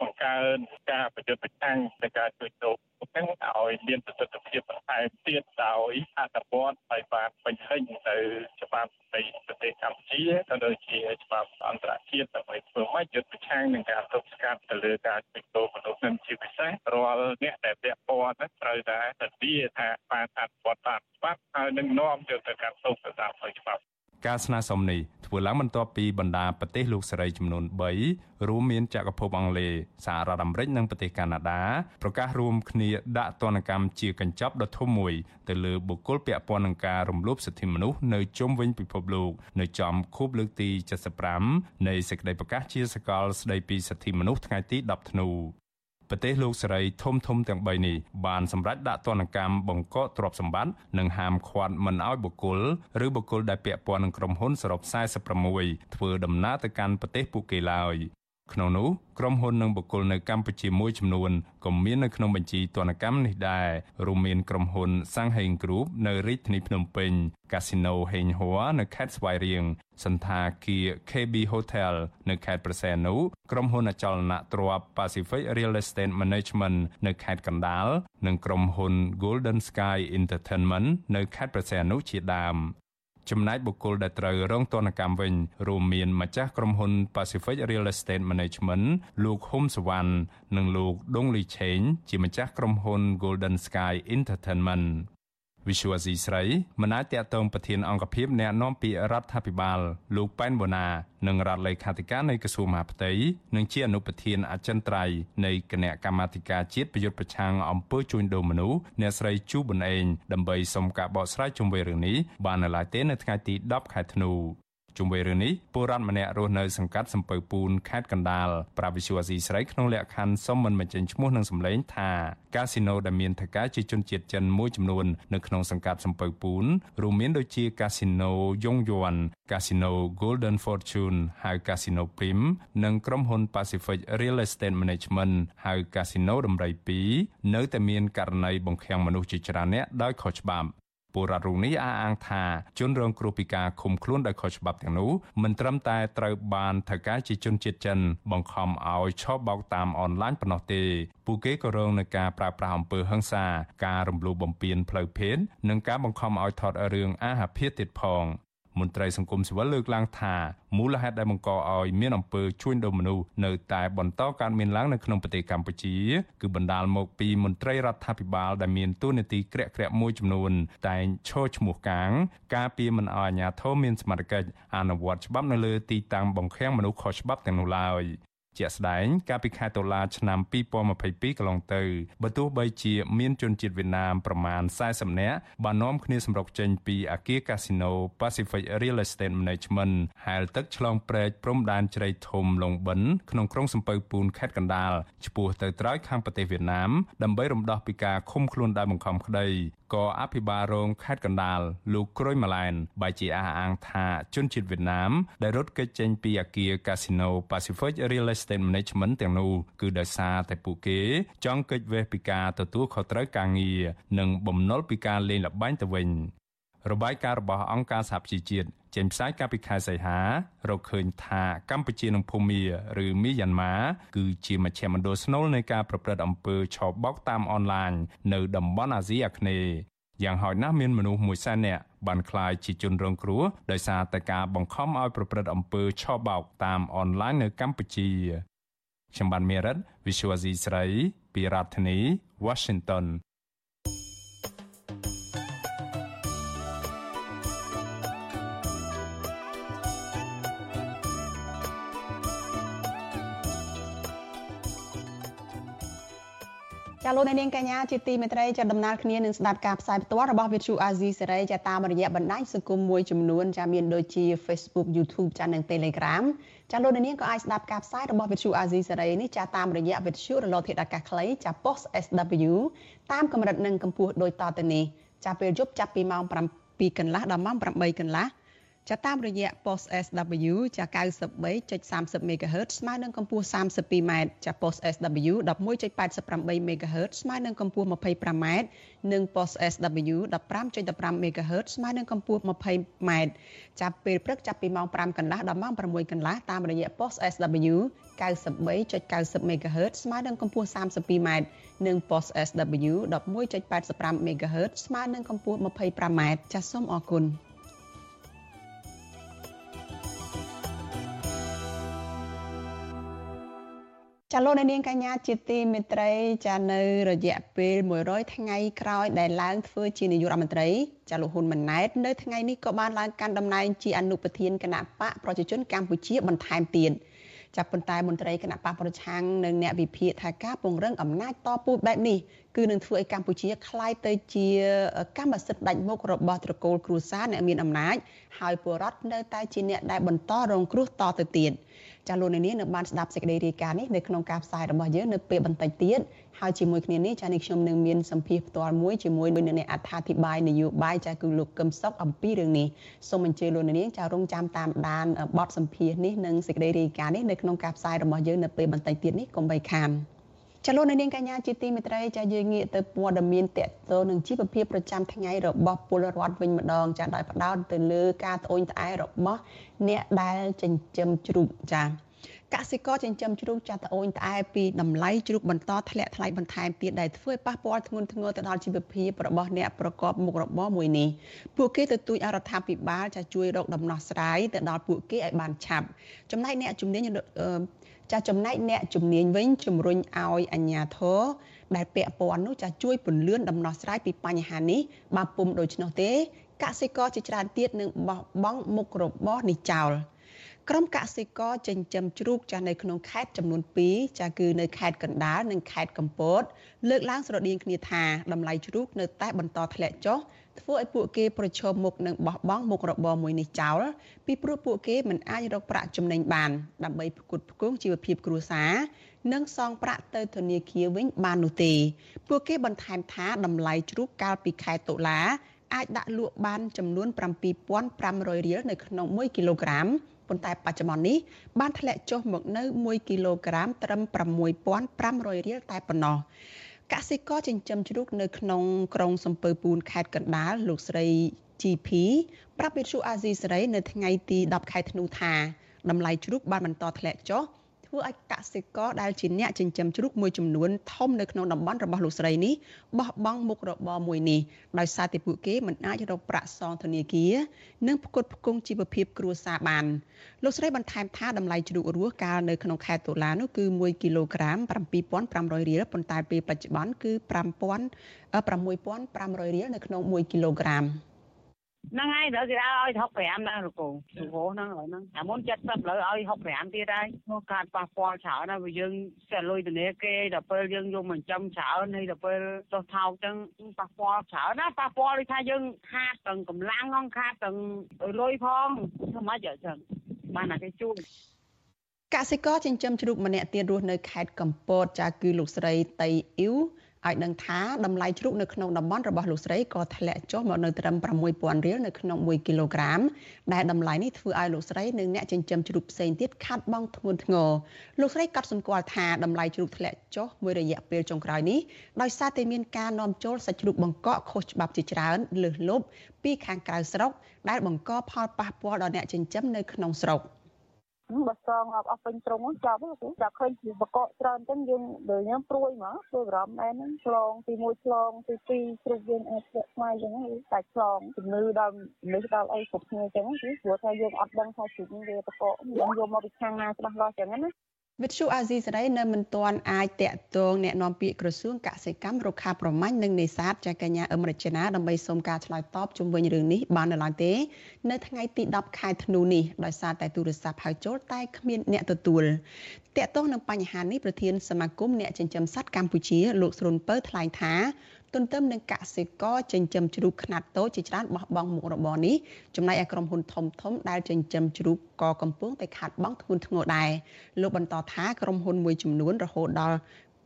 K: បង្កើនការប្រយុទ្ធប្រឆាំងនៃការជួញដូរហ្នឹងឲ្យមានប្រសិទ្ធភាពបន្ថែមទៀតដោយអនុវត្តឲ្យបានបញ្ចេញទៅច្បាប់នៃប្រទេសកម្ពុជាក៏ដូចជាច្បាប់អន្តរជាតិដើម្បីធ្វើម៉េចយុទ្ធប្រឆាំងនឹងការទប់ស្កាត់ទៅលើការជួញដូរមនុស្សនឹងជាពិសេសរាល់អ្នកដែលពាក់ព័ន្ធហ្នឹងត្រូវតែធានាថាបានអនុវត្តតាមច្បាប់ហើយនឹងនាំទៅទៅការទប់ស្កាត់ផ្លូវច្បាប់
J: ការស្នើសុំនេះធ្វើឡើងបន្ទាប់ពីបណ្ដាប្រទេសលោកសេរីចំនួន3រួមមានចក្រភពអង់គ្លេសសហរដ្ឋអាមេរិកនិងប្រទេសកាណាដាប្រកាសរួមគ្នាដាក់ទណ្ឌកម្មជាកញ្ចប់ដ៏ធំមួយទៅលើបុគ្គលពាក់ព័ន្ធនឹងការរំលោភសិទ្ធិមនុស្សនៅជុំវិញពិភពលោកនៅចំខួបលើកទី75នៃសេចក្តីប្រកាសជាសកលស្តីពីសិទ្ធិមនុស្សថ្ងៃទី10ធ្នូ ប្រទេសលោកសេរីធំធំទាំង3នេះបានសម្រេចដាក់ទណ្ឌកម្មបង្កកទ្រព្យសម្បត្តិនិងហាមឃាត់មិនឲ្យបុគ្គលឬបុគ្គលដែលពាក់ព័ន្ធនឹងក្រុមហ៊ុនសរុប46ធ្វើដំណើរទៅកាន់ប្រទេសពួកគេឡើយ ក្នុងនោះក្រុមហ៊ុននិងបុគ្គលនៅកម្ពុជាមួយចំនួនក៏មាននៅក្នុងបញ្ជីទណ្ឌកម្មនេះដែររួមមានក្រុមហ៊ុន Sangheng Group នៅរាជធានីភ្នំពេញ Casino Heng Hua នៅខេត្តស្វាយរៀងសន្តាគារ KB Hotel នៅខេត្តប្រសែននោះក្រុមហ៊ុនអចលនទ្រព្យ Pacific Real Estate Management នៅខេត្តកណ្ដាលនិងក្រុមហ៊ុន Golden Sky Entertainment នៅខេត្តប្រសែននោះជាដើម ចំណែកបុគ្គលដែលត្រូវរងទណ្ឌកម្មវិញរួមមានម្ចាស់ក្រុមហ៊ុន Pacific Real Estate Management លោកហ៊ុំសវណ្ណនិងលោកដុងលីឆេងជាម្ចាស់ក្រុមហ៊ុន Golden Sky Entertainment វិសុវស៊ីស្រីមិនអាចតតងប្រធានអង្គភិបអ្នកនាំពាក្យរដ្ឋាភិបាលលោកប៉ែនបូណានិងរដ្ឋលេខាធិការនៃក្រសួងមហាផ្ទៃនិងជាអនុប្រធានអចិន្ត្រៃយ៍នៃគណៈកម្មាធិការជាតិប្រយុទ្ធប្រឆាំងអំពើជួញដូរមនុស្សអ្នកស្រីជូប៊ុនអេងដើម្បីសុំការបកស្រាយជុំវិញរឿងនេះបាននៅឡើយទេនៅថ្ងៃទី10ខែធ្នូ ជុំវិញរឿងនេះពលរដ្ឋម្នាក់រស់នៅសង្កាត់សំពៅពូនខេត្តកណ្ដាលប្រាវិសុវអាស៊ីស្រីក្នុងលក្ខខណ្ឌសុំមិនបញ្ចេញឈ្មោះនិងសម្លេងថាកាស៊ីណូដែលមានថៅកែជាជនជាតិចិនមួយចំនួននៅក្នុងសង្កាត់សំពៅពូនរួមមានដូចជាកាស៊ីណូយងយួនកាស៊ីណូ Golden Fortune ហៅកាស៊ីណូ Prim និងក្រុមហ៊ុន Pacific Real Estate Management ហៅកាស៊ីណូដំរី2នៅតែមានករណីបង្ខាំងមនុស្សជាច្រើនអ្នកដោយខុសច្បាប់ ពលរដ្ឋរូបនេះអះអាងថាជនរងគ្រោះពីការឃុំខ្លួនដោយខុសច្បាប់ទាំងនោះមិនត្រឹមតែត្រូវបានថៅកែជាជនជាតិចិន បង្ខំឲ្យឆបោកតាមអនឡាញប៉ុណ្ណោះទេពួកគេក៏រងនឹងការប្រើប្រាស់អំពើហិង្សាការរំលោភបំពានផ្លូវភេទនិងការបង្ខំឲ្យថតរឿងអាហាភាពទៀតផង មន្ត្រីសង្គមស៊ីវិលលើកឡើងថាមូលហេតុដែលបង្កឲ្យមានអំពើជួញដូរមនុស្សនៅតែបន្តកើតមានឡើងនៅក្នុងប្រទេសកម្ពុជាគឺបណ្ដាលមកពីមន្ត្រីរដ្ឋាភិបាលដែលមានតួនាទីក្រាក់ក្រាក់មួយចំនួន តែងឈរឈ្មោះកាង ការពារមិនឲ្យអាជ្ញាធរមានសមត្ថកិច្ចអនុវត្តច្បាប់នៅលើទីតាំងបង្ខាំងមនុស្សខុសច្បាប់ទាំងនោះឡើយ ជាក់ស្ដែងកាលពីខែតុលាឆ្នាំ2022កន្លងទៅបើទោះបីជាមានជនជាតិវៀតណាមប្រមាណ40នាក់បាននាំគ្នាសម្រុកចេញពីអគារកាស៊ីណូ Pacific Real Estate Management ហែលទឹកឆ្លងព្រែកព្រំដែនជ្រៃធំលងបិនក្នុងក្រុងសំពៅពូនខេត្តកណ្ដាលឆ្ពោះទៅត្រើយខាងប្រទេសវៀតណាមដើម្បីរំដោះពីការឃុំខ្លួនដោយបង្ខំក្តីក៏អភិបាលរងខេត្តកណ្ដាលលោកក្រួយម៉ាឡែនបែជាអះអាងថាជនជាតិវៀតណាមដែលរត់គេចចេញពីអគារ Casino Pacific Real Estate Management ទាំងនោះគឺដោយសារតែពួកគេចង់គេចវេះពីការទទួលខុសត្រូវការងារនិងបំណុលពីការលេងល្បែងទៅវិញរបាយការណ៍របស់អង្គការសហប្រជាជាតិចេញផ្សាយកាលពីខែសីហា រកឃើញថាកម្ពុជានិងភូមាឬមីយ៉ាន់ម៉ាគឺជាមជ្ឈមណ្ឌលស្នូលនៃការប្រព្រឹត្តអំពើឆបោកតាមអនឡាញនៅតំបន់អាស៊ីអាគ្នេយ៍ យ៉ាងហោចណាស់មានមនុស្សមួយសែននាក់បានក្លាយជាជនរងគ្រោះដោយសារតែការបង្ខំឲ្យប្រព្រឹត្តអំពើឆបោកតាមអនឡាញនៅកម្ពុជាខ្ញុំបានមេរិត Visual Asia ស្រីពីរដ្ឋធានី Washington
D: លោកនាងកញ្ញាជាទីមេត្រីចាដំណើរគ្នានឹងស្ដាប់ការផ្សាយផ្ទាល់របស់ Vithu Azizi សេរីចាតាមរយៈបណ្ដាញសង្គមមួយចំនួនចាមានដូចជា Facebook YouTube ចានិង Telegram ចាលោកនាងក៏អាចស្ដាប់ការផ្សាយរបស់ Vithu Azizi សេរីនេះចាតាមរយៈ Vithu រលកធាតុអាកាសខ្លីចា Post SW តាមកម្រិតនិងកម្ពស់ដូចតទៅនេះចាពេលយប់ចាប់ពីម៉ោង7កន្លះដល់ម៉ោង8កន្លះ ចាតាមរយៈ post SW ចា93.30 MHz ស្មើនឹងកម្ពស់ 32m ចា post SW 11.88 MHz ស្មើនឹងកម្ពស់ 25m និង post SW 15.15 MHz ស្មើនឹងកម្ពស់ 20m ចាប់ពេលព្រឹកចាប់ពីម៉ោង5កន្លះដល់ម៉ោង6កន្លះតាមរយៈ post SW 93.90 MHz ស្មើនឹងកម្ពស់ 32m និង post SW 11.85 MHz ស្មើនឹងកម្ពស់ 25m ចាសសូមអរគុណ ចាលោកនាងកញ្ញាជាទីមេត្រីចានៅរយៈពេល100ថ្ងៃក្រោយដែលឡើងធ្វើជានាយករដ្ឋមន្ត្រីចាលោកហ៊ុនម៉ាណែតនៅថ្ងៃនេះក៏បានឡើងកាន់តំណែងជាអនុប្រធានគណៈបកប្រជាជនកម្ពុជាបន្ថែមទៀតចាប់ប៉ុន្តែមន្ត្រីគណៈបកប្រឆាំងនិងអ្នកវិភាគថាការពង្រឹងអំណាចតពូជបែបនេះគឺនឹងធ្វើឲ្យកម្ពុជាคล้ายទៅជាកម្មសិទ្ធិដាច់មុខរបស់ត្រកូលគ្រួសារអ្នកមានអំណាចហើយពលរដ្ឋនៅតែជាអ្នកដែលបន្តរងគ្រោះតទៅទៀត។ ចាលោកនាងនៅបានស្ដាប់សេចក្តីរាយការណ៍នេះនៅក្នុងការផ្សាយរបស់យើងនៅពេលបន្តិចទៀតហើយជាមួយគ្នានេះចានេះខ្ញុំនឹងមានសម្ភារផ្ទាល់មួយជាមួយនឹងអ្នកអត្ថាធិប្បាយនយោបាយចាគឺលោកកឹមសុខអំពីរឿងនេះសូមអញ្ជើញលោកនាងចារងចាំតាមដានបទសម្ភារនេះនិងសេចក្តីរាយការណ៍នេះនៅក្នុងការផ្សាយរបស់យើងនៅពេលបន្តិចទៀតនេះកុំបីខាន ចលនានាងកញ្ញាជាទីមេត្រីចាយើងងាកទៅព័ត៌មានតកតនឹងជីវភាពប្រចាំថ្ងៃរបស់ពលរដ្ឋវិញម្ដងចាដោយផ្ដោតទៅលើការត្អូញត្អែរបស់អ្នកដែលចិញ្ចឹមជ្រូកចាកសិករចិញ្ចឹមជ្រូកចាត់ត្អូញត្អែពីតម្លៃជ្រូកបន្តធ្លាក់ថ្លៃបន្ថែមទៀតដែលធ្វើឲ្យប៉ះពាល់ធ្ងន់ធ្ងរទៅដល់ជីវភាពរបស់អ្នកប្រកបមុខរបរមួយនេះពួកគេទទូចអរដ្ឋាភិបាលចាជួយរកដំណោះស្រាយទៅដល់ពួកគេឲ្យបានឆាប់ចំណែកអ្នកជំនាញ ចាចំណែកអ្នកជំនាញវិញជំរុញឲ្យអាជ្ញាធរដែលពាក់ព័ន្ធនោះចាជួយពន្លឿនដំណោះស្រាយពីបញ្ហានេះបើពុំដូច្នោះទេកសិករជាច្រើនទៀតនឹងបោះបង់មុខរបរនេះចោលក្រុមកសិករចិញ្ចឹមជ្រូកចាស់នៅក្នុងខេត្តចំនួន2ចាស់គឺនៅខេត្តកណ្ដាលនិងខេត្តកំពតលើកឡើងស្រដៀងគ្នាថាតម្លៃជ្រូកនៅតែបន្តធ្លាក់ចុះ ធ្វើឲ្យពួកគេប្រឈមមុខនឹងបោះបង់មុខរបរមួយនេះចោលពីព្រោះពួកគេមិនអាចរកប្រាក់ចំណេញបាន ដើម្បីផ្គត់ផ្គង់ជីវភាពគ្រួសារនិងសងប្រាក់ទៅធនាគារវិញបាននោះទេ ពួកគេបន្ថែមថាតម្លៃជ្រូកកាលពីខែតុលាអាចដាក់លក់បានចំនួន7500រៀលនៅក្នុង1គីឡូក្រាមប៉ុន្តែបច្ចុប្បន្ននេះបានធ្លាក់ចុះមកនៅ1គីឡូក្រាមត្រឹម6500រៀលតែប៉ុណ្ណោះ កសិករចិញ្ចឹមជ្រូកនៅក្នុងក្រុងសំពើពួនខេត្តកណ្ដាលលោកស្រី GP ប្រាប់វិទ្យុអាស៊ីសេរីនៅថ្ងៃទី10ខែធ្នូថាតម្លៃជ្រូកបានបន្តធ្លាក់ចុះ ធ្វើឲ្យកសិករដែលជាអ្នកចិញ្ចឹមជ្រូកមួយចំនួនធំនៅក្នុងតំបន់របស់លោកស្រីនេះបោះបង់មុខរបរមួយនេះដោយសារតែពួកគេមិនអាចរកប្រាក់សងធនាគារនិងផ្គត់ផ្គង់ជីវភាពគ្រួសារបានលោកស្រីបន្ថែមថាតម្លៃជ្រូករស់កាលនៅក្នុងខែតុលានោះគឺ1គីឡូក្រាម7500រៀលប៉ុន្តែពេលបច្ចុប្បន្នគឺ5000 6500រៀលនៅក្នុង1គីឡូក្រាម
L: ហ្នឹងហើយដល់គេឲ្យ65ដែរលោកគ្រូលោកគ្រូហ្នឹងហ្នឹងតែមុន70លើឲ្យ65ទៀតហើយនោះការប៉ះពាល់ច្រើនហើយបើយើងស្ទះលុយធនាគារដល់ពេលយើងយកមកចំច្រើនហើយដល់ពេលចុះថោកចឹងប៉ះពាល់ច្រើនណាប៉ះពាល់ដូចថាយើងខាតទាំងកម្លាំងហ្នឹងខាតទាំងលុយផងធ្វើម៉េចចឹងបានតែគេជួយ
D: កសិករចិញ្ចឹមជ្រូកម្នាក់ទៀតរស់នៅខេត្តកំពតចាគឺលោកស្រីតៃអ៊ីវ ឲ្យដឹងថាតម្លៃជ្រូកនៅក្នុងតំបន់របស់លោកស្រីក៏ធ្លាក់ចុះមកនៅត្រឹម6000រៀលនៅក្នុង1គីឡូក្រាមដែលតម្លៃនេះធ្វើឲ្យលោកស្រីនិងអ្នកចិញ្ចឹមជ្រូកផ្សេងទៀតខាត់បងធ្ងន់ធ្ងរលោកស្រីក៏សម្គាល់ថាតម្លៃជ្រូកធ្លាក់ចុះមួយរយៈពេលចុងក្រោយនេះដោយសារតែមានការនាំចូលសាច់ជ្រូកបង្កក់ខុសច្បាប់ជាច្រើនលើសលប់ពីខាងក្រៅស្រុកដែលបង្កផលប៉ះពាល់ដល់អ្នកចិញ្ចឹមនៅក្នុងស្រុក។
M: បើសងអស់ពេញត្រង់ចាប់ចាប់ឃើញជាបកកច្រើនចឹងយើងដូចខ្ញុំព្រួយហ្មងព្រួយបារម្ភដែរហ្នឹងឆ្លងទី1ឆ្លងទី2ជ្រុកយើងអាចធ្លាក់ស្មៃចឹងតែឆ្លងជំងឺដល់មនុស្សដល់អីគ្រប់គ្នាចឹងគឺព្រោះថាយើងអត់ដឹងថាជ្រុកវាបកកយើងយកមកពីខាងណាច្បាស់លាស់ចឹងណា
D: វិទ្យុអាស៊ីសេរីនៅមិនទាន់អាចតាក់ទងแนะនាំពាក្យក្រសួងកសិកម្មរុក្ខាប្រមាញ់និងនេសាទចាកញ្ញាអឹមរជនាដើម្បីសូមការឆ្លើយតបជុំវិញរឿងនេះបាននៅឡើយទេនៅថ្ងៃទី10ខែធ្នូនេះដោយសារតែទូរស័ព្ទហៅចូលតែគ្មានអ្នកទទួលតាក់ទងនឹងបញ្ហានេះប្រធានសមាគមអ្នកចិញ្ចឹមសត្វកម្ពុជាលោកស្រុនពៅថ្លែងថា ទន្ទឹមនឹងកសិករចិញ្ចឹមជ្រូកខ្នាតតូចជាច្រើនបោះបង់មុខរបរនេះចំណែកឯក្រុមហ៊ុនធំធំដែលចិញ្ចឹមជ្រូកក៏កំពុងតែខាត់បង់ធ្ងន់ធ្ងរដែរលោកបន្តថាក្រុមហ៊ុនមួយចំនួនរហូតដល់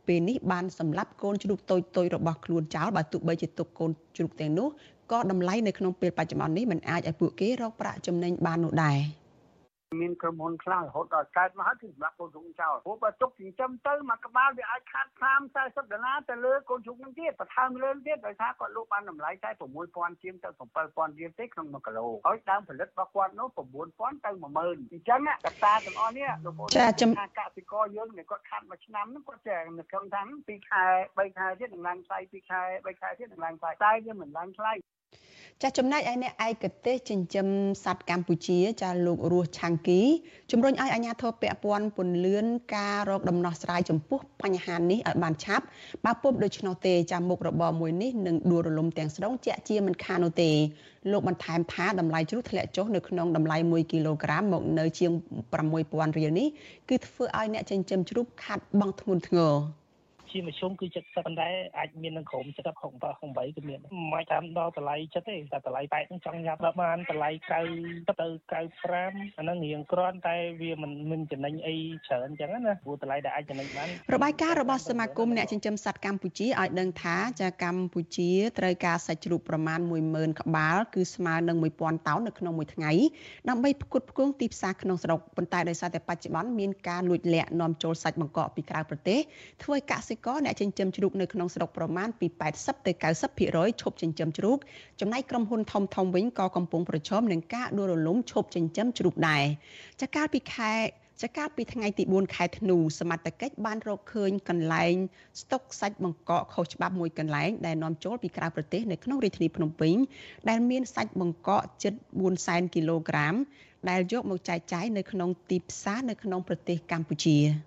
D: ពេលនេះបានសម្លាប់កូនជ្រូកតូចតូចរបស់ខ្លួនចោលបើទោះបីជាទុកកូនជ្រូកទាំងនោះក៏តម្លៃនៅក្នុងពេលបច្ចុប្បន្ននេះមិនអាចឲ្យពួកគេរកប្រាក់ចំណេញបាននោះដែរ។
N: មានក្រុមហ៊ុនខ្លះរហូតដល់កើតមកហើយគឺសម្រាប់កូនជ្រូកចោលព្រោះបើទុកចិញ្ចឹមទៅមួយក្បាលវាអាចខាត30 40ដុល្លារទៅលើកូនជ្រូកនឹងទៀតបន្ថែមលើទៀតដោយសារគាត់លក់បានតម្លៃតែ6000ជាងទៅ7000រៀលទេក្នុង1គីឡូហើយដើមផលិតរបស់គាត់នោះ9000ទៅ10000អញ្ចឹងកត្តាទាំងអស់នេះលោកបង
D: ចាចំ
N: កសិករយើងគាត់ខាត់មួយឆ្នាំហ្នឹងគាត់ចេះនៅក្នុងថា2ខែ3ខែទៀតនឹងឡើងថ្លៃ2ខែ3ខែទៀតនឹងឡើងថ្លៃតែវាមិនឡើងថ្លៃ
D: ចាចំណែកឯអ្នកឯកទេសចិញ្ចឹមសត្វកម្ពុជាចាលោករស់ឆាំងគីជំរុញឲ្យអាជ្ញាធរពាក់ព័ន្ធពន្លឿនការរកដំណោះស្រាយចំពោះបញ្ហានេះឲ្យបានឆាប់បើពុំដូច្នោះទេចាមុខរបរមួយនេះនឹងដួលរលំទាំងស្រុងជាក់ជាមិនខាននោះទេលោកបន្ថែមថាតម្លៃជ្រូកធ្លាក់ចុះនៅក្នុងតម្លៃ1គីឡូក្រាមមកនៅជាង6000រៀលនេះគឺធ្វើឲ្យអ្នកចិញ្ចឹមជ្រូកខាត់បង់ធ្ងន់ធ្ងរ
O: ជាមធ្យមគឺ70ប៉ុន្តែអាចមាននឹងក្រុម70 68 68គឺមានមិនតាមដល់តម្លៃចិត្តទេតែតម្លៃប៉ែកនឹងចង់ញ៉ាំដល់បានតម្លៃ90ទៅ95អាហ្នឹងរៀងក្រាន់តែវាមិនមិនចំណេញអីច្រើនអញ្ចឹងណាព្រោះតម្លៃដែលអាចចំណេញបាន
D: របាយការណ៍របស់សមាគមអ្នកចិញ្ចឹមសត្វកម្ពុជាឲ្យដឹងថាចាកម្ពុជាត្រូវការសាច់ជ្រូកប្រមាណ10000ក្បាលគឺស្មើនឹង1000តោននៅក្នុងមួយថ្ងៃដើម្បីផ្គត់ផ្គង់ទីផ្សារក្នុងស្រុកប៉ុន្តែដោយសារតែបច្ចុប្បន្នមានការលួចលាក់នាំចូលសាច់បង្កកពីក្រៅប្រទេសធ្វើឲ្យកសិករអ្នកចិញ្ចឹមជ្រូកនៅក្នុងស្រុកប្រមាណពី80ទៅ90%ឈប់ចិញ្ចឹមជ្រូកចំណែកក្រុមហ៊ុនធំធំវិញក៏កំពុងប្រឈមនឹងការដួលរលំឈប់ចិញ្ចឹមជ្រូកដែរចាកាលពីខែចាកាលពីថ្ងៃទី4ខែធ្នូសមត្ថកិច្ចបានរកឃើញកន្លែងស្តុកសាច់បង្កកខុសច្បាប់មួយកន្លែងដែលនាំចូលពីក្រៅប្រទេសនៅក្នុងរាជធានីភ្នំពេញដែលមានសាច់បង្កកជិត4សែនគីឡូក្រាមដែលយកមកចែកចាយនៅក្នុងទីផ្សារនៅក្នុងប្រទេសកម្ពុជា។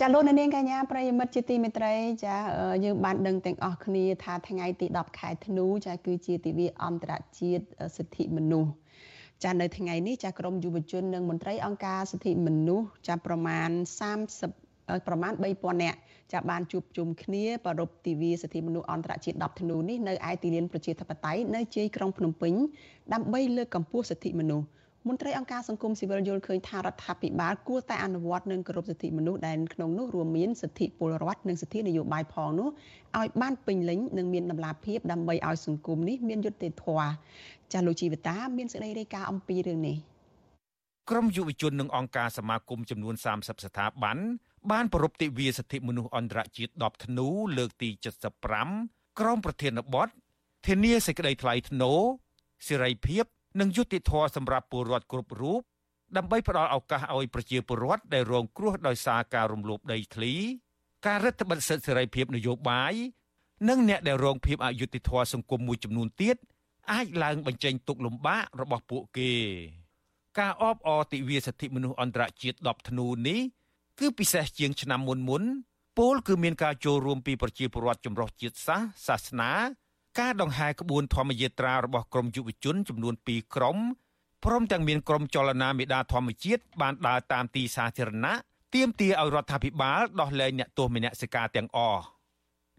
D: ចាលោកនាងកញ្ញាប្រិយមិត្តជាទីមេត្រីចាយើងបានដឹងទាំងអស់គ្នាថាថ្ងៃទី10ខែធ្នូចាគឺជាទិវាអន្តរជាតិសិទ្ធិមនុស្សចានៅថ្ងៃនេះចាក្រមយុវជននិងមន្ត្រីអង្គការសិទ្ធិមនុស្សចាប្រមាណ30ប្រមាណ3000នាក់ចាបានជួបជុំគ្នាប្រពៃទិវាសិទ្ធិមនុស្សអន្តរជាតិ10ធ្នូនេះនៅឯទីលានប្រជាធិបតេយ្យនៅជ័យក្រុងភ្នំពេញដើម្បីលើកកម្ពស់សិទ្ធិមនុស្ស មន្ត្រីអង្គការសង្គមស៊ីវិលយល់ឃើញថារដ្ឋាភិបាលគួរតែអនុវត្តនិងគោរពសិទ្ធិមនុស្សដែលក្នុងនោះរួមមានសិទ្ធិពលរដ្ឋនិងសិទ្ធិនយោបាយផងនោះឲ្យបានពេញលេញនិងមានតម្លាភាពដើម្បីឲ្យសង្គមនេះមានយុត្តិធម៌ចាស់លោកជីវតា មានសេចក្តីរាយការណ៍អំពីរឿងនេះ
P: ក្រមយុវជននិងអង្គការសមាគមចំនួន30ស្ថាប័នបានប្រពៃទិវាសិទ្ធិមនុស្សអន្តរជាតិ10ធ្នូលើកទី75ក្រមប្រធានបទធានាសេចក្តីថ្លៃថ្នូរសេរីភាព និងយុត្តិធម៌សម្រាប់ពលរដ្ឋគ្រប់រូបដើម្បីផ្ដល់ឱកាសឲ្យប្រជាពលរដ្ឋដែលរងគ្រោះដោយសារការរំលោភដីធ្លី ការរឹតបន្តឹងសិទ្ធិសេរីភាពនយោបាយនិងអ្នកដែលរងភាពអយុត្តិធម៌សង្គមមួយចំនួនទៀតអាចឡើងបញ្ចេញទុកលំបាករបស់ពួកគេ ការអបអរទិវាសិទ្ធិមនុស្សអន្តរជាតិ10ធ្នូនេះគឺពិសេសជាងឆ្នាំមុនមុនពលគឺមានការចូលរួមពីប្រជាពលរដ្ឋចម្រុះជាតិសាសន៍សាសនា ការដង្ហែក្បួនធម្មយាត្រារបស់ក្រមយុវជនចំនួន2ក្រុមព្រមទាំងមានក្រុមចលនាមេដាធម្មជាតិបានដើរតាមទីសាធារណៈទាមទារឲ្យរដ្ឋាភិបាលដោះលែងអ្នកទោសមនសិការទាំងអស់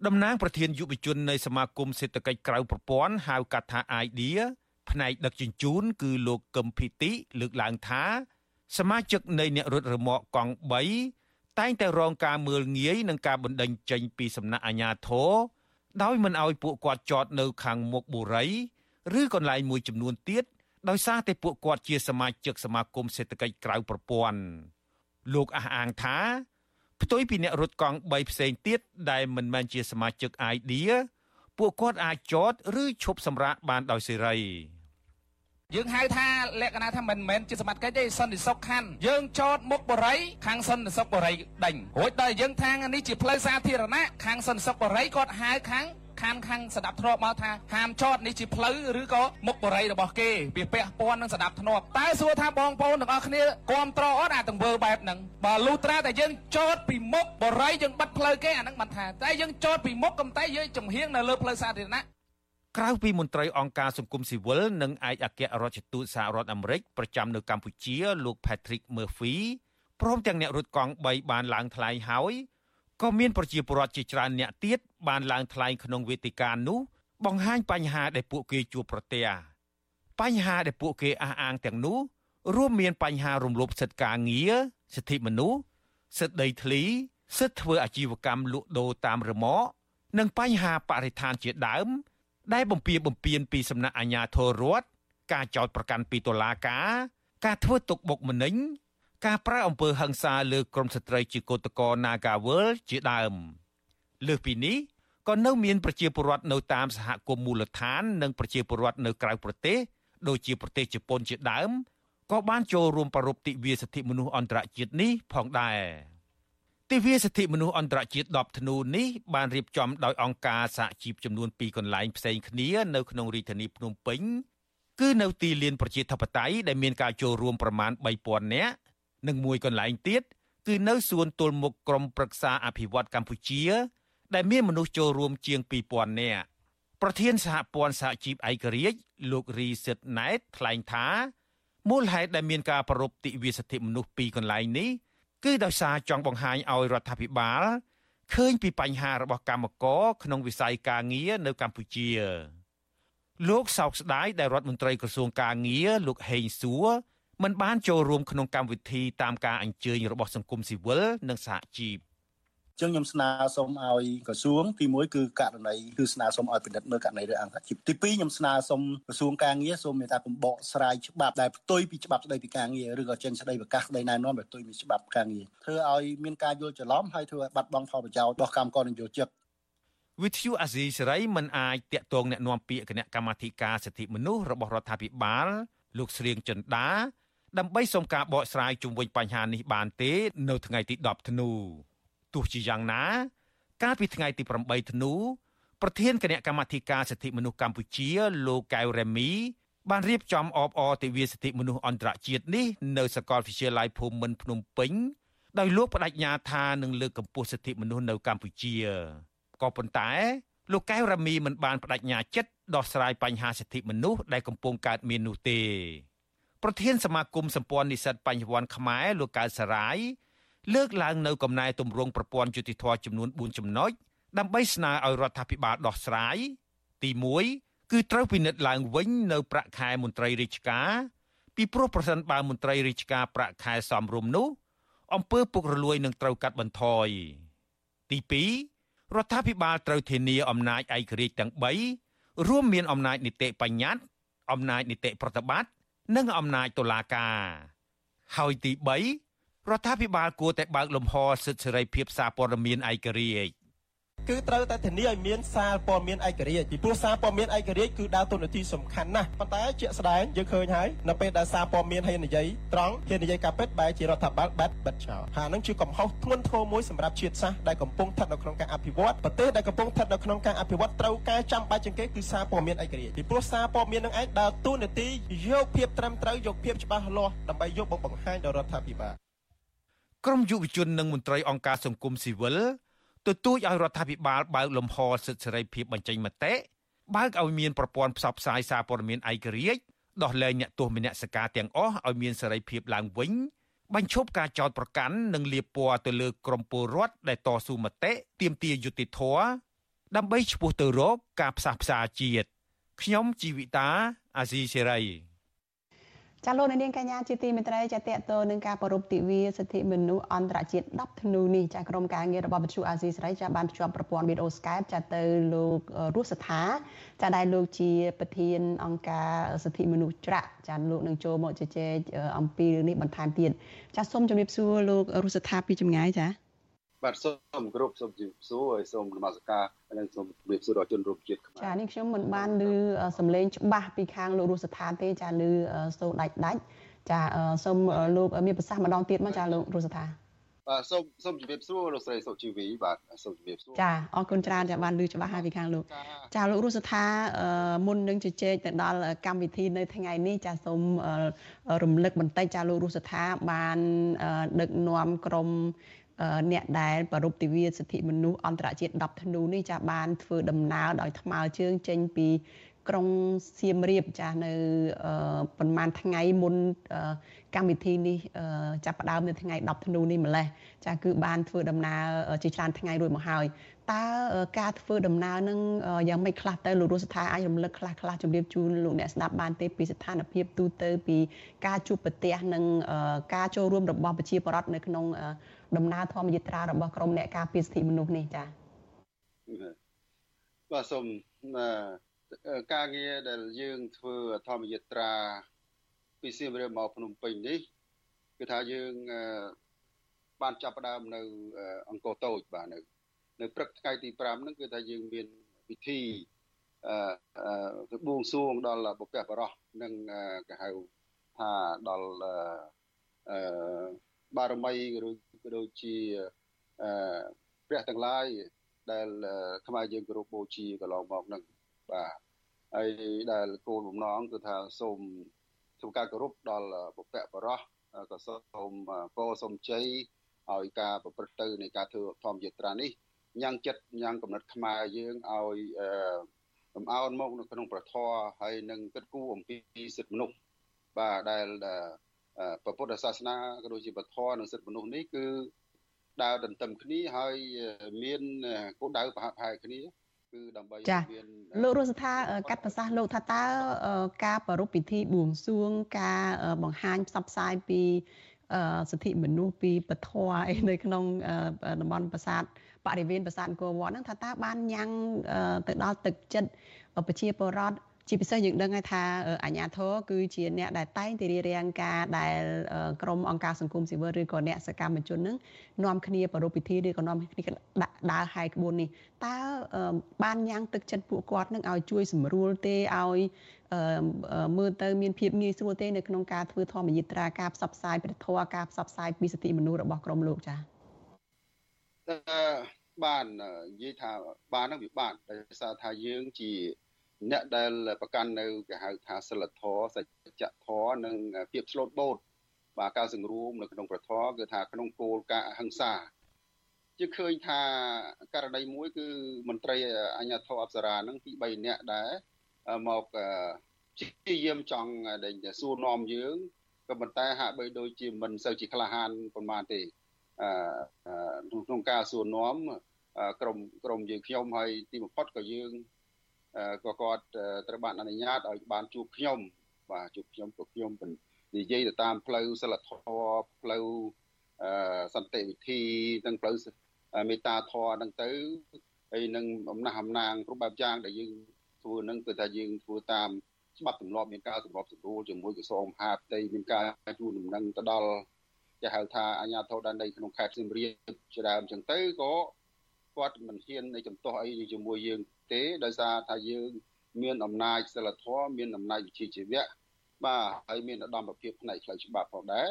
P: តំណាងប្រធានយុវជននៃសមាគមសេដ្ឋកិច្ចក្រៅប្រព័ន្ធហៅកាត់ថា IDEA ផ្នែកដឹកជញ្ជូនគឺលោកកឹមភិតិលើកឡើងថា សមាជិកនៃអ្នករត់រមាក់កង់3តែងតែរងការមើលងាយនឹងការបណ្តេញចេញពីសំណាក់អាជ្ញាធរ ដោយមិនអោយពួកគាត់ចតនៅខាងមុខបុរីឬកន្លែងមួយចំនួនទៀតដោយសារតែពួកគាត់ជាសមាជិកសមាគមសេដ្ឋកិច្ចក្រៅប្រព័ន្ធលោកអះអាងថាផ្ទុយពីអ្នករត់កង់3ផ្សេងទៀតដែលមិនមែនជាសមាជិក idea ពួកគាត់អាចចតឬឈប់សម្រាកបានដោយសេរី
Q: យើងហៅថាលក្ខណៈថាមិនមែនជាសមត្ថកិច្ចទេសន្តិសុខខណ្ឌយើងចតមុខបរិយខាងសន្តិសុខបរិយដេញរួចដល់យើងថានេះជាផ្លូវសាធារណៈខាងសន្តិសុខបរិយគាត់ហៅខាងខាងខាងស្ដាប់ធ្នាប់មកថាហាមចតនេះជាផ្លូវឬក៏មុខបរិយរបស់គេវាពាក់ព័ន្ធនឹងស្ដាប់ធ្នាប់តើសួរថាបងប្អូនទាំងអស់គ្នាគ្រប់ត្រអត់អាទង្វើបែបហ្នឹងបើលុះត្រាតែយើងចតពីមុខបរិយយើងបិទផ្លូវគេអាហ្នឹងមិនថាតែយើងចតពីមុខកំតែយើងចំហៀងនៅលើផ្លូវសាធារណៈ
P: ក្រៅពីមន្ត្រីអង្គការសង្គមស៊ីវិលនិងឯកអគ្គរដ្ឋទូតសហរដ្ឋអាមេរិកប្រចាំនៅកម្ពុជាលោក Patrick Murphy ព្រមទាំងអ្នករត់កង់3បានឡើងថ្លែងហើយក៏មានប្រជាពលរដ្ឋជាច្រើនអ្នកទៀតបានឡើងថ្លែងក្នុងវេទិកានោះបង្ហាញបញ្ហាដែលពួកគេជួបប្រទះបញ្ហាដែលពួកគេអះអាងទាំងនោះរួមមានបញ្ហារំលោភសិទ្ធិការងារសិទ្ធិមនុស្សសិទ្ធិដីធ្លីសិទ្ធិធ្វើអាជីវកម្មលក់ដូរតាមរមាក់និងបញ្ហាបរិស្ថានជាដើម ដែលបំពៀបំពៀនពីសំណាក់អាជ្ញាធររដ្ឋការចោទប្រកាន់ពីតុលាការ ការធ្វើទុកបុកម្នេញការប្រើអំពើហិង្សាលើក្រុមស្ត្រីជាកោតក្រ Nagawal ជាដើមលើសពីនេះក៏នៅមានប្រជាពលរដ្ឋនៅតាមសហគមន៍មូលដ្ឋាន និងប្រជាពលរដ្ឋនៅក្រៅប្រទេសដូចជាប្រទេសជប៉ុនជាដើមក៏បានចូលរួមប្រពៃទិវាសិទ្ធិមនុស្សអន្តរជាតិនេះផងដែរ ទិវាសិទ្ធិមនុស្សអន្តរជាតិ10ធ្នូនេះបានរៀបចំដោយអង្គការសហជីពចំនួន2កន្លែងផ្សេងគ្នានៅក្នុងរាជធានីភ្នំពេញគឺនៅទីលានប្រជាធិបតេយ្យដែលមានការចូលរួមប្រមាណ3000នាក់និងមួយកន្លែងទៀតគឺនៅសួនទល់មុខក្រមប្រឹក្សាអភិវឌ្ឍកម្ពុជា ដែលមានមនុស្សចូលរួមជាង2000នាក់ប្រធានសហព័ន្ធសហជីពឯករាជ្យលោករីសិតណែតថ្លែងថាមូលហេតុដែលមានការប្រពៃទិវាសិទ្ធិមនុស្សពីរកន្លែងនេះ គឺដោយសារចង់បង្ហាញឲ្យរដ្ឋាភិបាលឃើញពីបញ្ហារបស់កម្មករក្នុងវិស័យការងារនៅកម្ពុជាលោកសោកស្ដាយដែលរដ្ឋមន្ត្រីក្រសួងការងារលោកហេងសួរមិនបានចូលរួមក្នុងកម្មវិធីតាមការអញ្ជើញរបស់សង្គមស៊ីវិលនិងសហជីព
R: ចឹងខ្ញុំស្នើសុំឲ្យក្រសួងទី1គឺករណីគឺស្នើសុំឲ្យពិនិត្យមើលករណីរឿងអង្គជីពទី2ខ្ញុំស្នើសុំក្រសួងការងារសូមមេត្តាបំបកស្រាយច្បាប់ដែលផ្ទុយពីច្បាប់ស្តីពីការងារឬក៏ចេញស្តីប្រកាសស្តីណែនាំដែលផ្ទុយពីច្បាប់ការងារធ្វើឲ្យមានការយល់ច្រឡំហើយធ្វើឲ្យបាត់បង់ផលប្រយោជន៍របស់កម្មករនយោជិត
P: វិទ្យុអាស៊ីសេរីមិនអាចតាក់ទងแนะនាំពាក្យគណៈកម្មាធិការសិទ្ធិមនុស្សរបស់រដ្ឋាភិបាលលោកស្រៀងចិនដាដើម្បីសុំការបកស្រាយជុំវិញបញ្ហានេះបានទេ នៅថ្ងៃទី10ធ្នូ ទោះជាយ៉ាងណា កាលពីថ្ងៃទី8ធ្នូប្រធានគណៈកម្មាធិការសិទ្ធិមនុស្សកម្ពុជាលោកកៅរ៉េមីបានរៀបចំអបអរទិវាសិទ្ធិមនុស្សអន្តរជាតិនេះនៅសាកលវិទ្យាល័យភូមិន្ទភ្នំពេញដោយលោកបដិញ្ញាថានឹងលើកកម្ពស់សិទ្ធិមនុស្សនៅកម្ពុជាក៏ប៉ុន្តែលោកកៅរ៉ាមីមិនបានបដិញ្ញាចិត្តដោះស្រាយបញ្ហាសិទ្ធិមនុស្សដែលកំពុងកើតមាននោះទេប្រធានសមាគមសម្ព័ន្ធនិស្សិតបញ្ញវន្តខ្មែរលោកកៅសារាយ លើកឡើងនៅកំណែទម្រង់ប្រព័ន្ធយុតិធធចំនួន4ចំណុចដើម្បីស្នើឲ្យរដ្ឋាភិបាលដោះស្រាយទី1គឺត្រូវពិនិត្យឡើងវិញនៅប្រាក់ខែមន្ត្រីរាជការពីព្រោះប្រសិនបើមន្ត្រីរាជការប្រាក់ខែសមរម្យនោះអំពើពុករលួយនឹងត្រូវកាត់បន្ថយទី2រដ្ឋាភិបាលត្រូវធានាអំណាចឯករាជ្យទាំង3រួមមានអំណាចនីតិបញ្ញត្តិអំណាចនីតិប្រតិបត្តិនិងអំណាចតុលាការហើយទី3 រដ្ឋាភិបាលគួរតែបើកលំហសិទ្ធិសេរីភាពសារព័ត៌មានឯករាជ្យ
S: គឺត្រូវតែធានាឲ្យមានសារព័ត៌មានឯករាជ្យពីព្រោះសារព័ត៌មានឯករាជ្យគឺដើរតួនាទីសំខាន់ណាស់ប៉ុន្តែជាក់ស្ដែងយើងឃើញហើយនៅពេលដែលសារព័ត៌មានហើយនិយាយត្រង់ហ៊ាននិយាយការពិតបែរជារដ្ឋាភិបាលបាត់បិទចោលហើយនឹងជាកំហុសធ្ងន់ធ្ងរមួយសម្រាប់ជាតិសាសន៍ដែលកំពុងស្ថិតនៅក្នុងការអភិវឌ្ឍប្រទេសដែលកំពុងស្ថិតនៅក្នុងការអភិវឌ្ឍត្រូវការចាំបាច់ជាងគេគឺសារព័ត៌មានឯករាជ្យពីព្រោះសារព័ត៌មាននឹងឯងដើរតួនាទីយកភាពត្រឹមត្រូវយកភាពច្បាស់លាស់ដើម្បីយកមកបង្ហាញដល់រដ្ឋាភិបាល
P: ក្រមយុវជននិងមន្ត្រីអង្គការសង្គមស៊ីវិលទទូចឲ្យរដ្ឋាភិបាលបើកលំហសិទ្ធិសេរីភាពបញ្ចេញមតិបើកឲ្យមានប្រព័ន្ធផ្សព្វផ្សាយសារព័ត៌មានឯករាជ្យដោះលែងអ្នកទោសមនសិការទាំងអស់ឲ្យមានសេរីភាពឡើងវិញបញ្ឈប់ការចោទប្រកាន់និងលាបពណ៌ទៅលើក្រមពលរដ្ឋដែលតស៊ូមតិទាមទារយុត្តិធម៌ដើម្បីឈ្មោះទៅរកការផ្សះផ្សាជាតិខ្ញុំជីវិតាអាស៊ីសេរី
D: ចាលោកនាងកញ្ញាជាទីមេត្រីចាតកតនឹងការប្រពៃទិវាសិទ្ធិមនុស្សអន្តរជាតិ10ធ្នូនេះចាក្រុមការងាររបស់វិទ្យុអាស៊ីសេរីចាបានភ្ជាប់ប្រព័ន្ធវីដេអូ Skype ចាទៅលោករស់សថាចាដែលលោកជាប្រធានអង្គការសិទ្ធិមនុស្សច្រាក់ចាលោកនឹងចូលមកជជែកអំពីរឿងនេះបន្ថែមទៀតចាសូមជម្រាបសួរលោករស់សថាពីចម្ងាយចា
T: បាទសូមគោរពសូមជម្រាបសួរហើយសូមនមស្ការនិងសូមជម្រាបសួរដល់ជនរួមជាតិខ្មែរ
D: ចានេះខ្ញុំមិនបានឮសំឡេងច្បាស់ពីខាងលោករស់ស្ថានទេចាឮសូរដាច់ដាច់ចាសូមលោកមានប្រសាសន៍ម្ដងទៀតមកចាលោករស់ស្ថា
T: បាទសូមសូមជម្រាបសួរលោកស្រីសុជីវីបាទសូមជម្រាបសួរ
D: ចាអរគុណច្រើនចាបានឮច្បាស់ហើយពីខាងលោកចាលោករស់ស្ថាមុននឹងជជែកទៅដល់កម្មវិធីនៅថ្ងៃនេះចាសូមរំលឹកបន្តិចចាលោករស់ស្ថាបានដឹកនាំក្រុម អ្នកដែលប្រពៃទិវាសិទ្ធិមនុស្សអន្តរជាតិ10ធ្នូនេះចាបានធ្វើដំណើរដោយថ្មើរជើងចេញពីក្រុងសៀមរាបចាស់នៅប្រហែលថ្ងៃមុនកម្មវិធីនេះចាប់ផ្ដើមនៅថ្ងៃ10ធ្នូនេះម្លេះចាគឺបានធ្វើដំណើរជាច្រើនថ្ងៃរួចមកហើយតើការធ្វើដំណើរនឹងយ៉ាងម៉េចខ្លះទៅលោករស់ស្ថាអាចរំលឹកខ្លះខ្លះជំរាបជូនលោកអ្នកស្ដាប់បានទេពីស្ថានភាពទូទៅពីការជួបប្រទះនិងការចូលរួមរបស់ប្រជាពលរដ្ឋនៅក្នុង ដំណើរធម្មយាត្រារបស់ក្រមអ្នកការពារសិទ្ធិមនុស្សនេះចា៎
T: បាទសូមការងារដែលយើងធ្វើធម្មយាត្រាពីសៀមរាបមកភ្នំពេញនេះគឺថាយើងបានចាប់ផ្ដើមនៅអង្គរតូចបាទនៅនៅព្រឹកថ្ងៃទី5ហ្នឹងគឺថាយើងមានពិធីអឺទៅបួងសួងដល់បុព្វបុរសនិងគេហៅថាដល់អឺបារមីឬ ក៏ដូចជាអឺព្រះទាំងឡាយដែលខ្មែរយើងគោរពបូជាកន្លងមកនឹងបាទហើយដែលគោលបំណងគឺថាសូមធ្វើការគោរពដល់បុព្វបុរសក៏សូមពោសូមជ័យឲ្យការប្រព្រឹត្តទៅនៃការធ្វើធម្មយាត្រានេះញ៉ាំងចិត្តញ៉ាំងកំណត់ខ្មែរយើងឲ្យលំអោនមកនៅក្នុងប្រធរហើយនឹងគិតគូរអំពីសិទ្ធិមនុស្សបាទដែល ព្រះពុទ្ធសាសនាក៏ដូចជាពធនិងសិទ្ធិមនុស្សនេះគឺដើរទន្ទឹមគ្នាហើយមានគោលដៅប្រហាក់ប្រហែលគ្នាគឺដើម្បី
D: មានលោករស់ថាកាត់ប្រសាសន៍លោកថាតើការប្រារព្ធពិធីបួងសួងការបង្ហាញផ្សព្វផ្សាយពីសិទ្ធិមនុស្សពីពធអីនៅក្នុងតំបន់ប្រាសាទបរិវេណប្រាសាទអង្គរវត្តហ្នឹងថាតើបានញ៉ាំងទៅដល់ទឹកចិត្តប្រជាពលរដ្ឋ ជាពិសេសយើងដឹងហើយថាអាញាធរគឺជាអ្នកដែលតែងតែរៀបរៀងការដែលក្រមអង្គការសង្គមស៊ីវិលឬក៏អ្នកសកម្មជននឹងនាំគ្នាប្រារព្ធពិធីឬក៏នាំគ្នាដាក់ដើរហាយក្បួននេះតើបានញ៉ាំងទឹកចិត្តពួកគាត់នឹងឲ្យជួយសម្រួលទេឲ្យមើលទៅមានភាពងាយស្រួលទេនៅក្នុងការធ្វើធម្មយាត្រាការផ្សព្វផ្សាយព្រះធម៌ការផ្សព្វផ្សាយពីសិទ្ធិមនុស្សរបស់ក្រមលោកចា៎
T: បាននិយាយថាបានហ្នឹងវាបានដោយសារថាយើងជា អ្នកដែលប្រកាន់នៅគេហៅថាសិលធម៌សច្ចធម៌និងភាពស្លូតបូតបាទការសង្រួមនៅក្នុងប្រធមគឺថាក្នុងគោលការណ៍អហិង្សាយើងឃើញថាករណីមួយគឺមន្ត្រីអញ្ញាធរអប្សរានឹងពី3នាក់ដែរមកព្យាយាមចង់ដែលសួរនាំយើងក៏ប៉ុន្តែហាក់បីដូចជាមិនសូវជាក្លាហានប៉ុន្មានទេអឺក្នុងការសួរនាំក្រុមក្រុមយើងខ្ញុំហើយទីបំផុតក៏យើង ក៏គាត់ត្រូវបានអនុញ្ញាតឲ្យបានជួបខ្ញុំបាទជួបខ្ញុំក៏ខ្ញុំនិយាយទៅតាមផ្លូវសិលធម៌ផ្លូវសន្តិវិធីទាំងផ្លូវមេត្តាធម៌ហ្នឹងទៅហើយនឹងអំណះអំណាងគ្រប់បែបយ៉ាងដែលយើងធ្វើហ្នឹងគឺថាយើងធ្វើតាមច្បាប់ទម្លាប់មានការសម្របសម្រួលជាមួយក្រសួងមហាផ្ទៃមានការជួនដំណឹងទៅដល់គេហៅថាអាជ្ញាធរដែនដីក្នុងខេត្តសៀមរាបជាដើមអញ្ចឹងទៅក៏ គាត់មិនហ៊ាននៃចំទាស់អីជាមួយយើងទេដោយសារថាយើង មានអំណាចសិលធម៌មានអំណាចវិជ្ជាជីវៈបាទហើយមានឧត្តមភាពផ្នែកផ្លូវច្បាប់ផងដែរ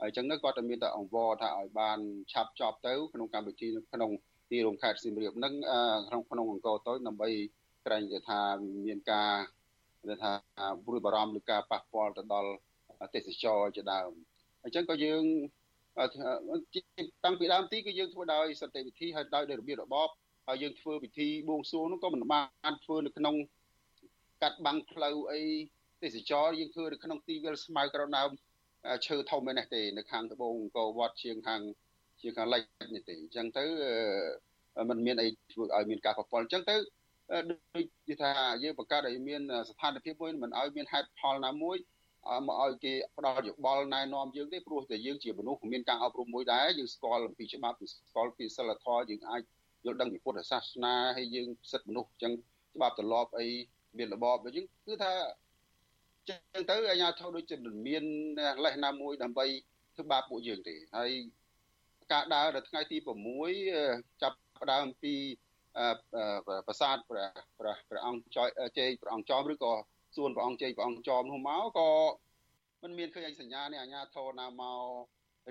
T: ហើយអញ្ចឹងគាត់តែមានតែអង្វរថាឲ្យបានឆាប់ចប់ទៅក្នុងកម្មវិធីក្នុងទីរោងខេត្តសៀមរាបនឹងក្នុងក្នុងអង្គរទៅដើម្បីក្រែងទៅថាមានការគេថាព្រួយបារម្ភឬការប៉ះពាល់ទៅដល់ទេសចរជាដើមអញ្ចឹងក៏យើង តាំងពីដើមទីគឺយើងធ្វើដោយសន្តិវិធីហើយដោយរបៀបរបបហើយយើងធ្វើពិធីបួងសួងនោះក៏មិនបានធ្វើនៅក្នុងកាត់បាំងផ្លូវអីទេសចរយើងធ្វើនៅក្នុងទីវាលស្មៅក្រណៅឈើធំឯនេះទេនៅខាងត្បូងអង្គរវត្តជាងខាងជាងខាងលិចនេះទេអញ្ចឹងទៅมันមានអីធ្វើឲ្យមានការប៉ះពាល់អញ្ចឹងទៅដូចថាយើងបង្កើតឲ្យមានស្ថានភាពមួយមិនឲ្យមានហេតុផលណាមួយ មកឲ្យគេផ្ដល់យោបល់ណែនាំយើងទេព្រោះតែយើងជាមនុស្សមានការអប់រំមួយដែរយើងស្គាល់អំពីច្បាប់ស្គាល់ពីសិលធម៌យើងអាចយល់ដឹងពីពុទ្ធសាសនាហើយយើងសិទ្ធិមនុស្សអញ្ចឹងច្បាប់ទម្លាប់អីមានរបបអញ្ចឹងគឺថាចឹងទៅអាញាធិបតេយ្យដូចជាមិនមានលេសណាមួយដើម្បីធ្វើបាបពួកយើងទេហើយការដើរដល់ថ្ងៃទី6ចាប់ផ្ដើមពីប្រាសាទព្រះព្រះអង្គជ័យព្រះអង្គចោមឬក៏ សួនព្រះអង្គជ័យព្រះអង្គចោមនោះមកក៏มันមានឃើញសញ្ញានេះអាញាធរណាមក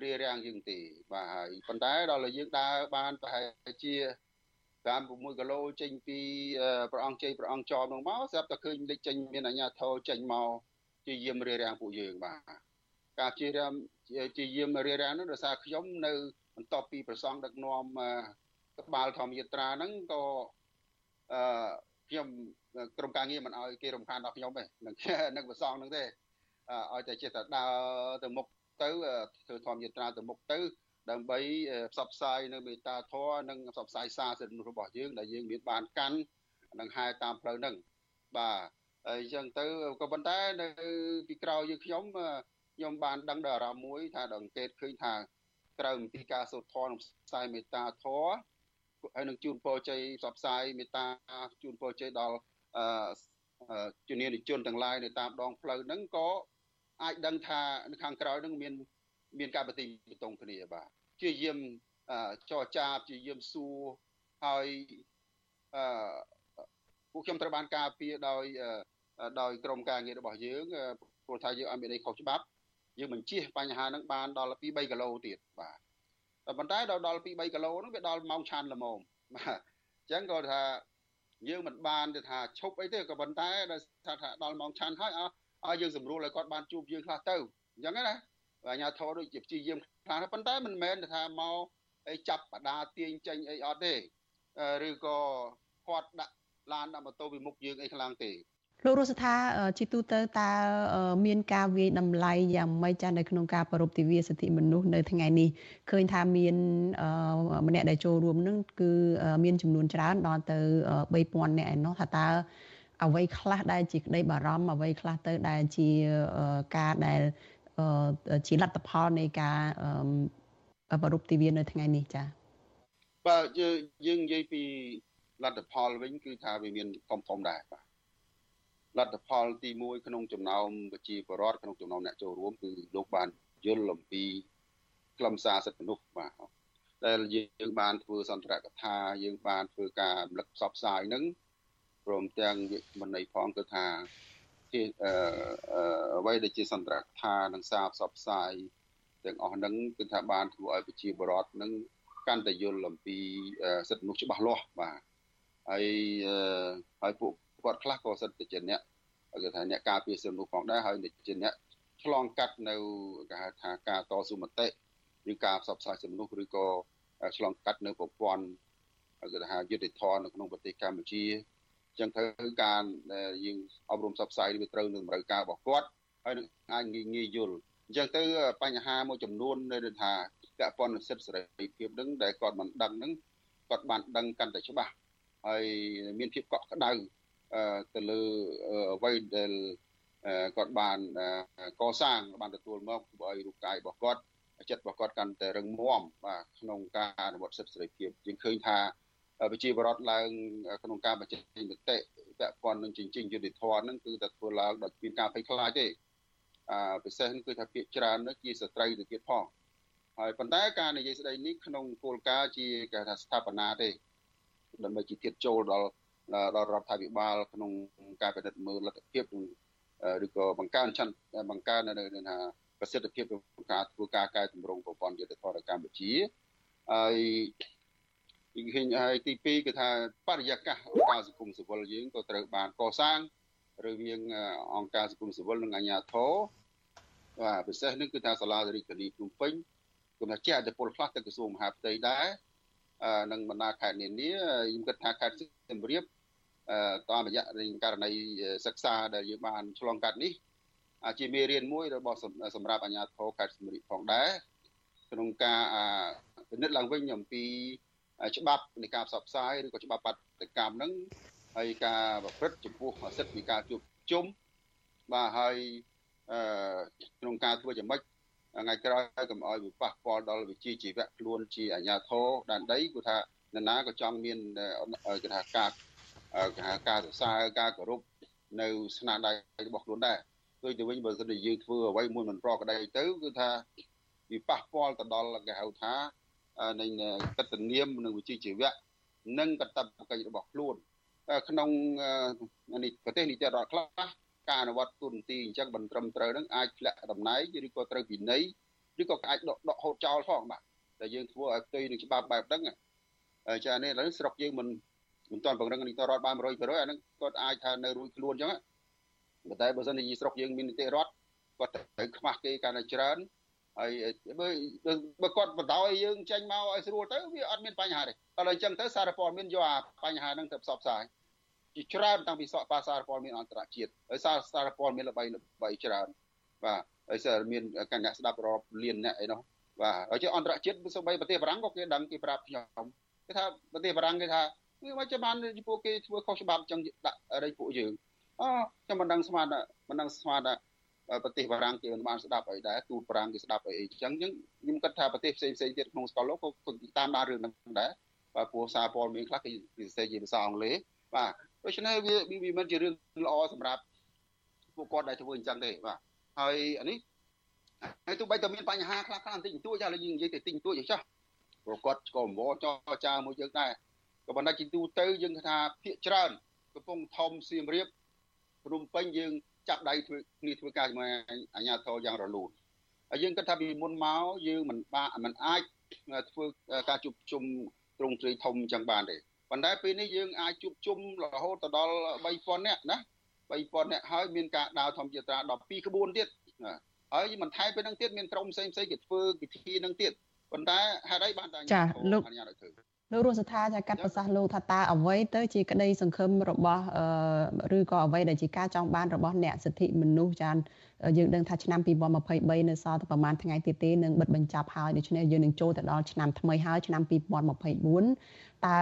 T: រៀបរៀងយើងទេបាទហើយប៉ុន្តែដល់យើងដើរបានប្រហែលជាតាម6គីឡូចេញពីព្រះអង្គជ័យព្រះអង្គចោមនោះមកស្រាប់តែឃើញលេចចេញមានអាញាធរចេញមកជាយាមរៀបរៀងពួកយើងបាទការជារាមជាយាមរៀបរៀងនោះដោយសារខ្ញុំនៅបន្ទាប់ពីប្រសងដឹកនាំក្បាលធម្មយាត្រាហ្នឹងក៏អឺ ខ្ញុំក្រុមការងារមិនឲ្យគេរំខានដល់ខ្ញុំទេនឹងនឹងប្រសងហ្នឹងទេឲ្យតែចេះតែដើរទៅមុខទៅធ្វើធម្មយាត្រាទៅមុខទៅ ដើម្បីផ្សព្វផ្សាយនៅមេត្តាធម៌និងផ្សព្វផ្សាយសារសិទ្ធិមនុស្សរបស់យើងដែលយើងមានបានកាន់និងហែតាមផ្លូវហ្នឹងបាទហើយអញ្ចឹងទៅក៏ប៉ុន្តែនៅពីក្រោយយើងខ្ញុំខ្ញុំបានដឹងដល់អារម្មណ៍មួយថាដល់អង្កេតឃើញថាក្រៅពីការសូត្រធម៌និងផ្សាយមេត្តាធម៌ ហើយនឹងជូនពរជ័យផ្សព្វផ្សាយមេត្តាជូនពរជ័យដល់អឺជំនាញជនទាំងឡាយនៅតាមដងផ្លូវហ្នឹងក៏អាចដឹងថានៅខាងក្រោយហ្នឹងមាន មានការប្រតិបត្តិគ្នាបាទជាយាមចរចាជាយាមសួរហើយអឺពួកខ្ញុំត្រូវបានការពារដោយដោយក្រមការងាររបស់យើងព្រោះថាយើងអត់មានអីខុសច្បាប់យើងបញ្ជាបញ្ហាហ្នឹងបានដល់2 3គីឡូទៀតបាទ តែប៉ុន្តែដល់ដល់2 3គីឡូហ្នឹងវាដល់ម៉ោងឆានល្មមបាទអញ្ចឹងក៏ថាយើងមិនបានទៅថាឈប់អីទេក៏ប៉ុន្តែដោយថាថាដល់ម៉ោងឆានហើយឲ្យយើងស្រួលឲ្យគាត់បានជួបយើងខ្លះទៅអញ្ចឹងណាអាញាធរដូចជាព្យាយាមខ្លះប៉ុន្តែមិនមែនថាមកអីចាប់បដាទាញចេញអីអត់ទេឬក៏គាត់ដាក់ឡានដាក់ម៉ូតូពីមុខយើងអីខ្លាំងទេ
D: លោករស់ថាជាទូទៅតើមានការវាយតម្លៃយ៉ាងម៉េចចាស់នៅក្នុងការប្រពៃទិវាសិទ្ធិមនុស្សនៅថ្ងៃនេះឃើញថាមានម្នាក់ដែលចូលរួមនឹងគឺមានចំនួនច្រើនដល់ទៅ3000នាក់ឯណោះថាតើអ្វីខ្លះដែលជាក្តីបារម្ភអ្វីខ្លះទៅដែលជាការដែលជាលទ្ធផលនៃការប្រពៃទិវានៅថ្ងៃនេះចា៎
T: បាទយើងយើងនិយាយពីលទ្ធផលវិញគឺថាវាមានធំធំដែរបាទ លទ្ធផលទី1ក្នុងចំណោមប្រជាពលរដ្ឋក្នុងចំណោមអ្នកចូលរួមគឺលោកបានយល់អំពីខ្លឹមសារសិទ្ធិមនុស្សបាទដែលយើងបានធ្វើសន្ទរកថាយើងបានធ្វើការរំលឹកផ្សព្វផ្សាយនឹងព្រមទាំងវិន័យផងគឺថាជាអ្វីដែលជាសន្ទរកថានិងសារផ្សព្វផ្សាយទាំងអស់ហ្នឹងគឺថាបានធ្វើឲ្យប្រជាពលរដ្ឋនឹងកាន់តែយល់អំពីសិទ្ធិមនុស្សច្បាស់លាស់បាទហើយហើយពួក គាត់ខ្លះក៏សិទ្ធិជាអ្នកគេថាអ្នកការពារសិទ្ធិមនុស្សផងដែរហើយជាអ្នកឆ្លងកាត់នៅគេហៅថាការតស៊ូមតិឬការផ្សព្វផ្សាយសិទ្ធិមនុស្សឬក៏ឆ្លងកាត់នៅប្រព័ន្ធគេថាយុទ្ធធននៅក្នុងប្រទេសកម្ពុជាចឹងធ្វើការយើងអប់រំផ្សព្វផ្សាយវាត្រូវនឹងតម្រូវការរបស់គាត់ហើយនឹងអាចងាយងាយយល់អញ្ចឹងទៅបញ្ហាមួយចំនួននៅថាពាក់ព័ន្ធនឹងសិទ្ធិសេរីភាពនឹងដែលគាត់មិនដឹងនឹងគាត់បានដឹងកាន់តែច្បាស់ហើយមានភាពកក់ក្ដៅ ទៅលើអ្វីដែលគាត់បានកសាងបានទទួលមកធ្វើឲ្យរូបកាយរបស់គាត់ចិត្តរបស់គាត់កាន់តែរឹងមាំបាទក្នុងការអនុវត្តសិទ្ធិសេរីភាពយើងឃើញថាប្រជាបរតឡើងក្នុងការបញ្ចេញមតិពាក់ព័ន្ធនឹងជញ្ជិញយុតិធម៌ហ្នឹងគឺតែធ្វើឡើងដោយមានការភ័យខ្លាចទេអឺពិសេសគឺថាពាក្យច្រើននោះជាស្ត្រីទៅទៀតផងហើយប៉ុន្តែការនិយាយស្ដីនេះក្នុងគោលការណ៍ជាគេថាស្ថាបនាទេដើម្បីជាទៀតចូលដល់ ដល់រដ្ឋាភិបាលក្នុងការពិនិត្យមើលលទ្ធភាពឬក៏បង្កើនចន្ទបង្កើននៅថាប្រសិទ្ធភាពក្នុងការធ្វើការកែតម្រង់ប្រព័ន្ធយុតិធម៌នៅកម្ពុជាហើយឃើញហើយទី2គឺថាបរិយាកាសអង្គការសង្គមស៊ីវិលយើងក៏ត្រូវបានកសាងរវាងអង្គការសង្គមស៊ីវិលនិងអាជ្ញាធរបាទពិសេសនេះគឺថាសាលារាជធានីភ្នំពេញគឺថាជាអធិពលខ្លះទៅក្រសួងមហាផ្ទៃដែរ និងបណ្ដាខេត្តនានាខ្ញុំគិតថាខេត្តសៀមរាបតាមរយៈករណីសិក្សាដែលយើងបានឆ្លងកាត់នេះជាមេរៀនមួយរបស់សម្រាប់អាជ្ញាធរខេត្តសៀមរាបផងដែរក្នុងការពិនិត្យឡើងវិញអំពីច្បាប់នៃការផ្សព្វផ្សាយឬក៏ច្បាប់បាតុកម្មហ្នឹងហើយការប្រព្រឹត្តចំពោះសិទ្ធិនៃការជួបជុំបាទហើយក្នុងការធ្វើយ៉ាងម៉េច ថ្ងៃក្រោយកុំឲ្យវាប៉ះពាល់ដល់វិជាជីវៈខ្លួនជាអាជ្ញាធរដែនដីគឺថានរណាក៏ចង់មានគេថាការគេថាការសរសើរការគោរពនៅស្នាដៃរបស់ខ្លួនដែរដូចទៅវិញបើសិនជាយើងធ្វើអ្វីមួយមិនប្រក្រតីទៅគឺថាវាប៉ះពាល់ទៅដល់គេហៅថានៃកតនាមនិងវិជាជីវៈនិងកតបកិច្ចរបស់ខ្លួនក្នុងនេះប្រទេសនីតិរដ្ឋខ្លះ ការអនុវត្តទូនទីអញ្ចឹងមិនត្រឹមត្រូវនឹងអាចធ្លាក់តំណែងឬក៏ត្រូវពិន័យឬក៏អាចដកដកហូតចោលផងបាទតែយើងធ្វើឲ្យផ្ទុយនឹងច្បាប់បែបហ្នឹងចានេះឥឡូវស្រុកយើងមិនមិនទាន់បង្រឹងនីតិរដ្ឋបាន100%អាហ្នឹងគាត់អាចថានៅរួចខ្លួនអញ្ចឹងប៉ុន្តែបើសិនជាស្រុកយើងមាននីតិរដ្ឋគាត់ត្រូវខ្មាស់គេកាន់តែច្រើនហើយបើបើគាត់បដ ாய் យើងចេញមកឲ្យស្រួលទៅវាអត់មានបញ្ហាទេដល់អញ្ចឹងទៅសារព័ត៌មានយកអាបញ្ហាហ្នឹងទៅផ្សព្វផ្សាយ ជាច្រើនតាំងពីសកប៉ាសារព័ត៌មានអន្តរជាតិហើយសារសារព័ត៌មានល្បីល្បីច្រើនបាទហើយសារមានកញ្ញាស្ដាប់រាប់លានអ្នកអីនោះបាទហើយជាអន្តរជាតិសូម្បីប្រទេសបារាំងក៏គេដឹងគេប្រាប់ខ្ញុំគេថាប្រទេសបារាំងគេថាវាមិនចាំបានពួកគេធ្វើខុសច្បាប់ចឹងដាក់រៃពួកយើងអូខ្ញុំមិនដឹងស្មានមិនដឹងស្មានថាប្រទេសបារាំងគេមិនបានស្ដាប់អីដែរទូតបារាំងគេស្ដាប់អីអញ្ចឹងអញ្ចឹងខ្ញុំគិតថាប្រទេសផ្សេងផ្សេងទៀតក្នុងសកលលោកក៏តាមដានរឿងហ្នឹងដែរបាទព្រោះសារព័ត៌មានខ្លះគេពិសេសជាភាសាអង់គ្លេសបាទ ដូច្នេះវាវាមិនជារឿងល្អសម្រាប់ពួកគាត់ដែលធ្វើអញ្ចឹងទេបាទហើយអានេះហើយទោះបីតែមានបញ្ហាខ្លះខ្លះបន្តិចបន្តួចឥឡូវយើងនិយាយទៅតិចបន្តួចចុះព្រោះគាត់ក៏អង្វរចរចាមួយយើងដែរក៏ប៉ុន្តែជាទូទៅយើងថាភាកច្រើនកំពុងធំសៀមរាបភ្នំពេញយើងចាប់ដៃធ្វើគ្នាធ្វើការជាមួយអាជ្ញាធរយ៉ាងរលូនហើយយើងគិតថាពីមុនមកយើងមិនបាមិនអាចធ្វើការជួបជុំត្រង់ត្រីធំចឹងបានទេ ប៉ុន្តែពេលនេះយើងអាចជួបជុំរហូតដល់3000នាក់ណា3000នាក់ហើយមានការដើរធម្មយាត្រា12ក្បួនទៀតហើយមិនថែពេលនឹងទៀតមានក្រុមផ្សេងផ្សេងគេធ្វើពិធីនឹងទៀតប៉ុន្តែហេតុអីបានតែ
D: ចាលោកអនុញ្ញាតឲ្យធ្វើលោករស់សថាចាកាត់ប្រសាសន៍លោកថាតើអ្វីទៅជាក្តីសង្ឃឹមរបស់ឬក៏អ្វីដែលជាការចង់បានរបស់អ្នកសិទ្ធិមនុស្សចា យើងដឹងថាឆ្នាំ2023នៅសល់តែប្រហែលថ្ងៃទៀតទេនឹងបិទបញ្ចប់ហើយដូច្នេះយើងនឹងចូលទៅដល់ឆ្នាំថ្មីហើយឆ្នាំ2024តើ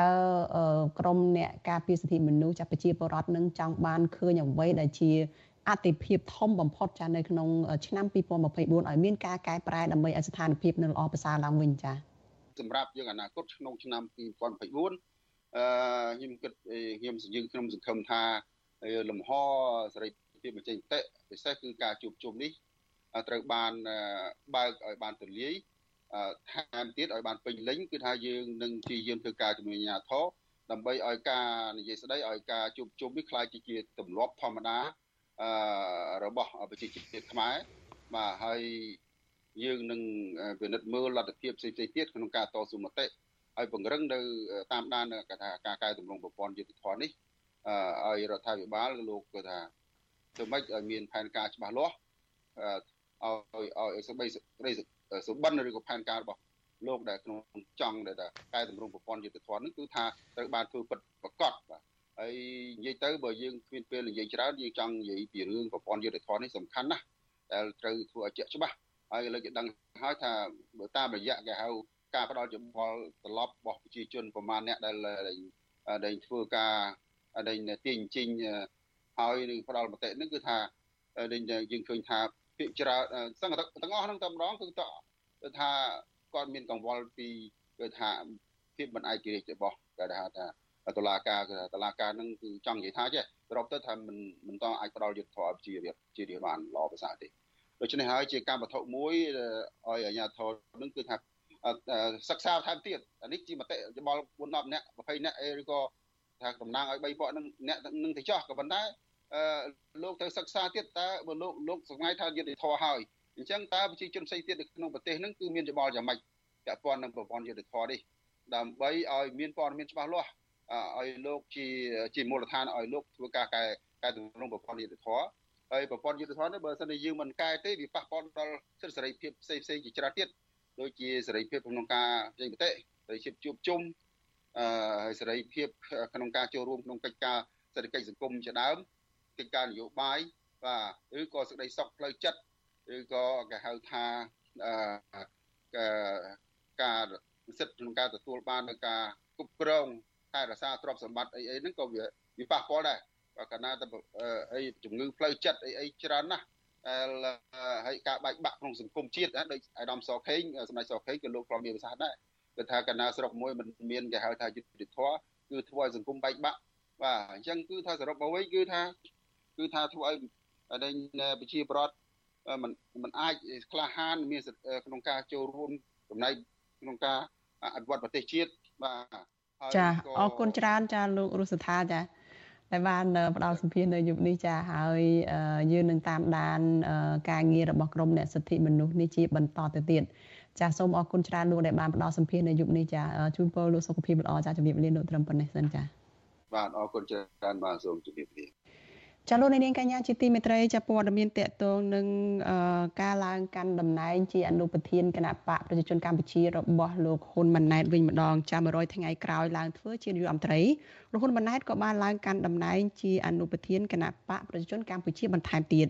D: ក្រមអ្នកការពារសិទ្ធិមនុស្សចាប្រជាពលរដ្ឋនឹងចង់បានឃើញអ្វីដែលជាអតិភិបធំបំផុតចានៅក្នុងឆ្នាំ2024ឲ្យមានការកែប្រែដើម្បីឲ្យស្ថានភាពនៅល្អប្រសើរឡើងវិញចា
T: សម្រាប់យើងអនាគតក្នុងឆ្នាំ2024អឺខ្ញុំគិតខ្ញុំយើងខ្ញុំសង្ឃឹមថាលំហសេរី ភាពបញ្ចេញមតិពិសេសគឺការជួបជុំនេះត្រូវបានបើកឲ្យបានទូលាយថែមទៀតឲ្យបានពេញលេញគឺថាយើងនឹងព្យាយាមធ្វើការជាមួយអាជ្ញាធរដើម្បីឲ្យការនិយាយស្ដីឲ្យការជួបជុំនេះคล้ายជាទម្លាប់ធម្មតាអឺរបស់ប្រជាជាតិខ្មែរបាទហើយយើងនឹងពិនិត្យមើលលទ្ធភាពផ្សេងៗទៀតក្នុងការតស៊ូមតិឲ្យពង្រឹងនៅតាមដានគេថាការកែតម្រង់ប្រព័ន្ធយុតិធធននេះអឺឲ្យរដ្ឋាភិបាលលោកគេថា ធ្វើម៉េចឲ្យមានផែនការច្បាស់លាស់ឲ្យឲ្យស្បីស្ដីសុបិនឬក៏ផែនការរបស់លោកដែលក្នុងចង់ដែលកែតម្រង់ប្រព័ន្ធយុតិធធននេះគឺថាត្រូវបានធ្វើពិតប្រកបបាទហើយនិយាយទៅបើយើងគ្មានពេលនិយាយច្រើនយើងចង់និយាយពីរឿងប្រព័ន្ធយុតិធធននេះសំខាន់ណាស់ដែលត្រូវធ្វើឲ្យជាក់ច្បាស់ហើយលើកដឹងហើយថាបើតាមរយៈគេហៅការផ្ដល់យោបល់ត្រឡប់របស់ប្រជាជនប្រមាណអ្នកដែលដែលធ្វើការដែលទាញជិញ ហើយនឹងផ្ដល់មតិនឹងគឺថាយើងឃើញថាភាគច្រើនសង្កទាំងអស់ហ្នឹងតែម្ដងគឺទៅថាគាត់មានកង្វល់ពីគឺថាភាពមិនឯករាជ្យរបស់គេថាថាតឡាការគឺតឡាការនឹងគឺចង់និយាយថាចេះសរុបទៅថាមិនមិនតអាចផ្ដល់យុទ្ធធម៌ជារៀបជារៀបបានល្អប្រសើរទេដូច្នេះហើយជាកម្មវត្ថុមួយឲ្យអាជ្ញាធរនឹងគឺថាសិក្សាថែមទៀតអានេះជាមតិយោបល់4 10នាក់20នាក់អីឬក៏ ថាតំណាងឲ្យ3ពួកនឹងអ្នកនឹងទៅចោះក៏ប៉ុន្តែអឺលោកត្រូវសិក្សាទៀតតើបើលោកលោកសង្ឃាយថាយុទ្ធធរហើយអញ្ចឹងតើប្រជាជនផ្សេងទៀតនៅក្នុងប្រទេសហ្នឹងគឺមានយោបល់យ៉ាងម៉េចពាក់ព័ន្ធនឹងប្រព័ន្ធយុទ្ធធរនេះដើម្បីឲ្យមានព័ត៌មានច្បាស់លាស់ឲ្យលោកជាជាមូលដ្ឋានឲ្យលោកធ្វើការកែកែទម្រង់ប្រព័ន្ធយុទ្ធធរហើយប្រព័ន្ធយុទ្ធធម៌នេះបើសិនជាយើងមិនកែទេវាប៉ះពាល់ដល់សិទ្ធិសេរីភាពផ្សេងផ្សេងជាច្រើនទៀតដូចជាសេរីភាពក្នុងការចេញមតិសេរីភាពជួបជុំអឺហើយ សេរីភាពក្នុងការចូលរួមក្នុងកិច្ចការសេដ្ឋកិច្ចសង្គមជាដើមកិច្ចការនយោបាយបាទឬក៏សេចក្តីសុខផ្លូវចិត្តឬក៏គេហៅថាអឺការសិទ្ធិក្នុងការទទួលបាននៅការគ្រប់គ្រងថែរក្សាទ្រព្យសម្បត្តិអីអីហ្នឹងក៏វាវាប៉ះពាល់ដែរបើកាលណាទៅអីជំងឺផ្លូវចិត្តអីអីច្រើនណាស់ហើយការបែកបាក់ក្នុងសង្គមជាតិដូចអាដាមសខេងសម្ដេចសខេងក៏លោកធ្លាប់មានប្រសាសន៍ដែរ គឺថាកាលណាស្រុកមួយមិនមានគេហៅថាយុត្តិធម៌គឺធ្វើឲ្យសង្គមបែកបាក់បាទអញ្ចឹងគឺថាសរុបមកវិញគឺថាគឺថាធ្វើឲ្យប្រជាប្រដ្ឋមិនមិនអាចក្លាហានមានក្នុងការចូលរួមចំណែកក្នុងការអភិវឌ្ឍប្រទេសជាតិបាទ
D: ចាអរគុណច្រើនចាលោករស់សថាចាដែលបានផ្ដល់សម្ភារនៅយុគនេះចាហើយយើងនឹងតាមដានការងាររបស់ក្រមអ្នកសិទ្ធិមនុស្សនេះជាបន្តទៅទៀតចា សូមអរគុណច្រើនលោកដែលបានផ្ដល់សម្ភារនៅយុគនេះចាជូនពរលោកសុខភាពល្អចាជំរាបលាលោកត្រឹមប៉ុណ្ណេះសិនចា
T: បាទអរគុណច្រើនបាទសូមជំរាបលា
D: ចាលោកនាងកញ្ញាជាទីមេត្រីចាព័ត៌មានតកតងនឹងការឡើងកាន់តំណែងជាអនុប្រធានគណៈបកប្រជាជនកម្ពុជារបស់លោកហ៊ុនម៉ាណែតវិញម្ដងចាំ100ថ្ងៃក្រោយឡើងធ្វើជានាយករដ្ឋមន្ត្រី លោកហ៊ុនម៉ាណែតក៏បានឡើងកាន់តំណែងជាអនុប្រធានគណៈបកប្រជាជនកម្ពុជាបន្ថែមទៀត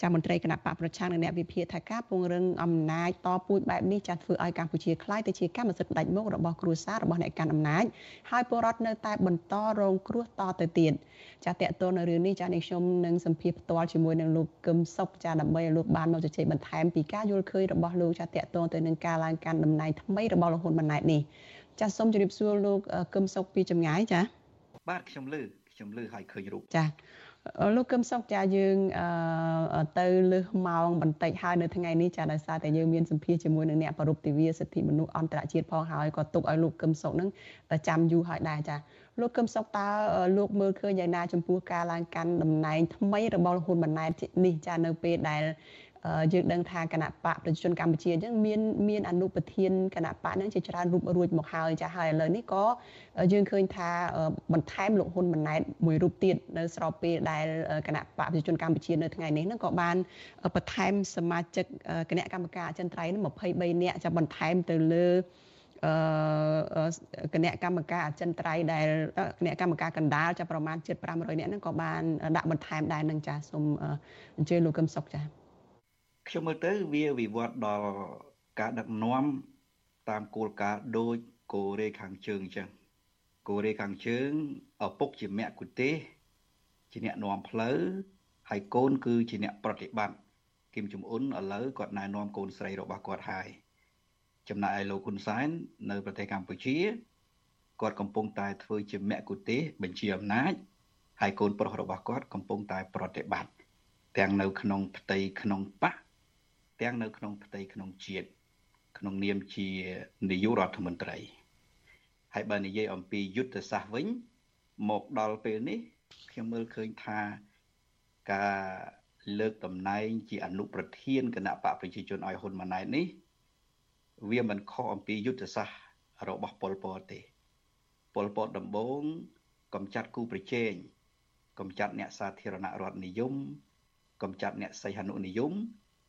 D: ចាមន្ត្រីគណៈបកប្រជាជននិងអ្នកវិភាគថាការពង្រឹងអំណាចតពូជបែបនេះចាធ្វើឲ្យកម្ពុជាក្លាយទៅជាកម្មសិទ្ធិផ្ដាច់មុខរបស់គ្រួសាររបស់អ្នកកាន់អំណាចហើយពលរដ្ឋនៅតែបន្តរងគ្រោះតទៅទៀតចាតកតនៅរឿងនេះចានេះខ្ញុំនឹងសម្ភាសផ្ទាល់ជាមួយនឹងលោកកឹមសុខចាដើម្បីឲ្យលោកបានមកជជែកបន្ថែមពីការយល់ឃើញរបស់លោកចាតកតទៅនឹងការឡើងកាន់តំណែងថ្មីរបស់លោកហ៊ុនម៉ាណែតនេះចាសូមជម្រាបសួរលោកកឹមសុខពីចម្ងាយចា
U: បាទខ្ញុំលឺខ្ញុំលឺឲ្យឃើញរូប
D: ចាលោកកឹមសុខចាយើងទៅលើសម៉ោងបន្តិចហើយនៅថ្ងៃនេះចាដោយសារតែយើងមានសម្ភារជាមួយនឹងអ្នកប្រពៃទិវាសិទ្ធិមនុស្សអន្តរជាតិផងហើយក៏ទុកឲ្យលោកកឹមសុខនឹងចាំយូរហើយដែរចាលោកកឹមសុខតើលោកមើលឃើញយ៉ាងណាចំពោះការឡើងកាន់តំណែងថ្មីរបស់ហ៊ុនម៉ាណែតនេះចានៅពេលដែល យើងដឹងថាគណៈបកប្រជាជនកម្ពុជាអញ្ចឹងមានមានអនុប្រធានគណៈបកហ្នឹងជាច្រើនរូបរួចមកហើយចាហើយឥឡូវនេះក៏យើងឃើញថាបន្ថែមលោកហ៊ុនម៉ាណែតមួយរូបទៀតនៅស្របពេលដែលគណៈបកប្រជាជនកម្ពុជានៅថ្ងៃនេះហ្នឹងក៏បានបន្ថែមសមាជិកគណៈកម្មការអចិន្ត្រៃយ៍23នាក់ចាបន្ថែមទៅលើអឺគណៈកម្មការអចិន្ត្រៃយ៍ដែលគណៈកម្មការកណ្ដាលចាប្រមាណជិត500នាក់ហ្នឹងក៏បានដាក់បន្ថែមដែរនឹងចាសូមអញ្ជើញលោកកឹមសុខចា
U: ខ្ញុំមើលទៅវាវិវត្តដល់ការដឹកនាំតាមគោលការណ៍ដូចកូរ៉េខាងជើងអញ្ចឹងកូរ៉េខាងជើងឪពុកជាមគ្គុទេស ជាអ្នកនាំផ្លូវហើយកូនគឺជាអ្នកប្រតិបត្តិគឹមចំអ៊ុនឥឡូវគាត់ណែនាំកូនស្រីរបស់គាត់ហើយចំណែកឯលោកហ៊ុនសែននៅប្រទេសកម្ពុជាគាត់កំពុងតែធ្វើជាមគ្គុទេសបញ្ជាអំណាចហើយកូនប្រុសរបស់គាត់កំពុងតែប្រតិបត្តិទាំងនៅក្នុងផ្ទៃក្នុងបក ទាំងនៅក្នុងផ្ទៃក្នុងជាតិក្នុងនាមជានាយករដ្ឋមន្ត្រីហើយបើនិយាយអំពីយុទ្ធសាស្ត្រវិញ មកដល់ពេលនេះខ្ញុំមើលឃើញថាការលើកតំណែងជាអនុប្រធានគណៈបកប្រជាជនឲ្យហ៊ុនម៉ាណែតនេះវាមិនខុសអំពីយុទ្ធសាស្ត្ររបស់ប៉ុលពតទេប៉ុលពតដំបូងកំចាត់គូប្រជែងកំចាត់អ្នកសាធារណរដ្ឋនិយម កំចាត់អ្នកសីហនុនិយម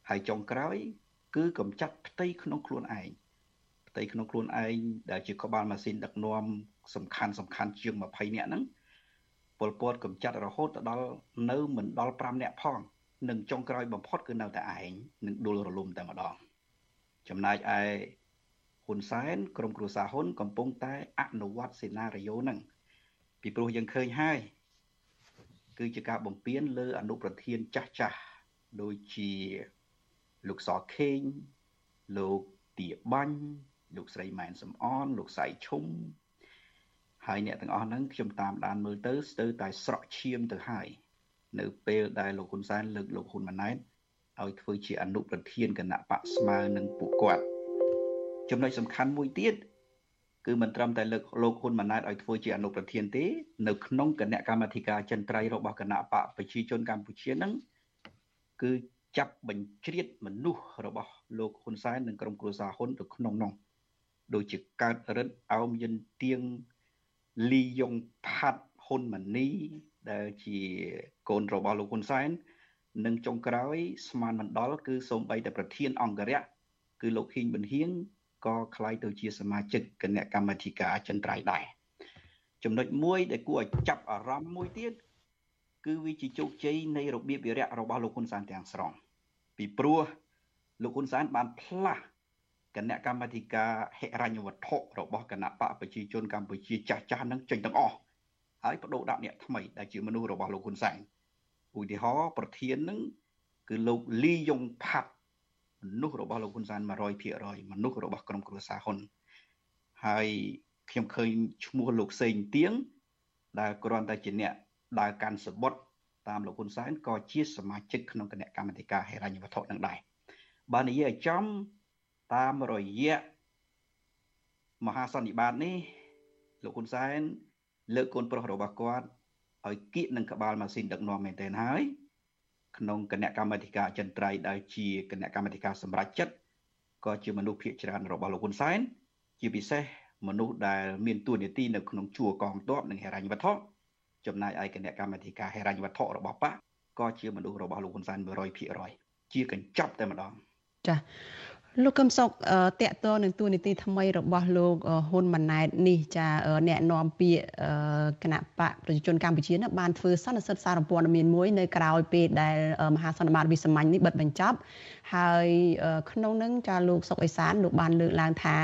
U: ហើយចុងក្រោយ គឺកំចាត់ផ្ទៃក្នុងខ្លួនឯងផ្ទៃក្នុងខ្លួនឯងដែលជាក្បាលម៉ាស៊ីនដឹកនាំសំខាន់សំខាន់ជាង20នាក់ហ្នឹងពលពតកំចាត់រហូតដល់នៅមិនដល់5នាក់ផងនិងចុងក្រោយបំផុតគឺនៅតែឯងនឹងដួលរលំតែម្ដងចំណែកឯហ៊ុនសែនក្រុមគ្រួសារហ៊ុនកំពុងតែអនុវត្តសេណារីយ៉ូហ្នឹងពីព្រោះយើងឃើញហើយគឺជាការបំពេញលើអនុប្រធានចាស់ចាស់ដូចជា លោកសខេងលោកទាបាញ់លោកស្រីម៉ែនសំអនលោកសៃឈុំហើយអ្នកទាំងអស់ហ្នឹងខ្ញុំតាមដានមើលទៅស្ទើរតែស្រក់ឈាមទៅហើយនៅពេលដែលលោកហ៊ុនសែនលើកលោកហ៊ុនម៉ាណែតឲ្យធ្វើជាអនុប្រធានគណៈបកស្មើនឹងពួកគាត់ចំណុចសំខាន់មួយទៀតគឺមិនត្រឹមតែលើកលោកហ៊ុនម៉ាណែតឲ្យធ្វើជាអនុប្រធានទេនៅក្នុងគណៈកម្មាធិការចិនត្រៃរបស់គណៈបកប្រជាជនកម្ពុជានឹងគឺ ចាប់បញ្ជ្រាបមនុស្សរបស់លោកហ៊ុនសែននិងក្រុមគ្រួសារហ៊ុនទៅក្នុងនោះដូចជាកើតរិទ្ធអោមយិនទៀងលីយ៉ុងផាត់ហ៊ុនម៉ាណីដែលជាកូនរបស់លោកហ៊ុនសែននិងចុងក្រោយស្មានមិនដល់គឺសូម្បីតែប្រធានអង្គរៈគឺលោកហ៊ីងប៊ុនហៀងក៏ក្លាយទៅជាសមាជិកគណៈកម្មាធិការចន្ទ្រៃដែរចំណុចមួយដែលគួរឲ្យចាប់អារម្មណ៍មួយទៀតគឺវាជាជោគជ័យនៃរបៀបវិរៈរបស់លោកហ៊ុនសែនទាំងស្រុង ពីព្រោះលោកហ៊ុនសែនបានផ្លាស់គណៈកម្មាធិការហិរញ្ញវត្ថុរបស់គណៈបកប្រជាជនកម្ពុជាចាស់ចាស់នឹងចេញទាំងអស់ហើយបដូរដាក់អ្នកថ្មីដែលជាមនុស្សរបស់លោកហ៊ុនសែនឧទាហរណ៍ប្រធាននឹងគឺលោកលីយ៉ុងផាត់មនុស្សរបស់លោកហ៊ុនសែន100%មនុស្សរបស់ក្រុមគ្រួសារហ៊ុនហើយខ្ញុំឃើញឈ្មោះលោកសេងទៀងដែលគ្រាន់តែជាអ្នកដើរកាន់សបុត តាមលោកហ៊ុនសែនក៏ជាសមាជិកក្នុងគណៈកម្មាធិការហិរញ្ញវត្ថុនឹងដែរបើនិយាយឲ្យចំតាមរយៈមហាសន្និបាតនេះលោកហ៊ុនសែនលើកកូនប្រុសរបស់គាត់ឲ្យគៀកនឹងក្បាលម៉ាស៊ីនដឹកនាំមែនទែនហើយក្នុងគណៈកម្មាធិការអចិន្ត្រៃយ៍ដែលជាគណៈកម្មាធិការសម្រាប់ចិត្តក៏ជាមនុស្សភាគច្រើនរបស់លោកហ៊ុនសែនជាពិសេសមនុស្សដែលមានទួនាទីនៅក្នុងជួរកងទ័ពនិងហិរញ្ញវត្ថុ ចំណែកឯគណៈកម្មាធិការហិរញ្ញវត្ថុរបស់បកក៏ជាមនុស្សរបស់លោកហ៊ុនសែន100%ជាកញ្ចប់តែម្ដង
D: ចាលោកកឹមសុខតកតនឹងទូនីតិថ្មីរបស់លោកហ៊ុនម៉ាណែតនេះចាអ្នកនាំពាក្យគណៈបកប្រជាជនកម្ពុជានោះបានធ្វើសន្និសីទសារព័ត៌មានមួយនៅក្រៅពេលដែលមហាសន្និបាតវិសាមញ្ញនេះបិទបញ្ចប់ហើយក្នុងនឹងចាលោកសុកអេសានលោកបានលើកឡើងថា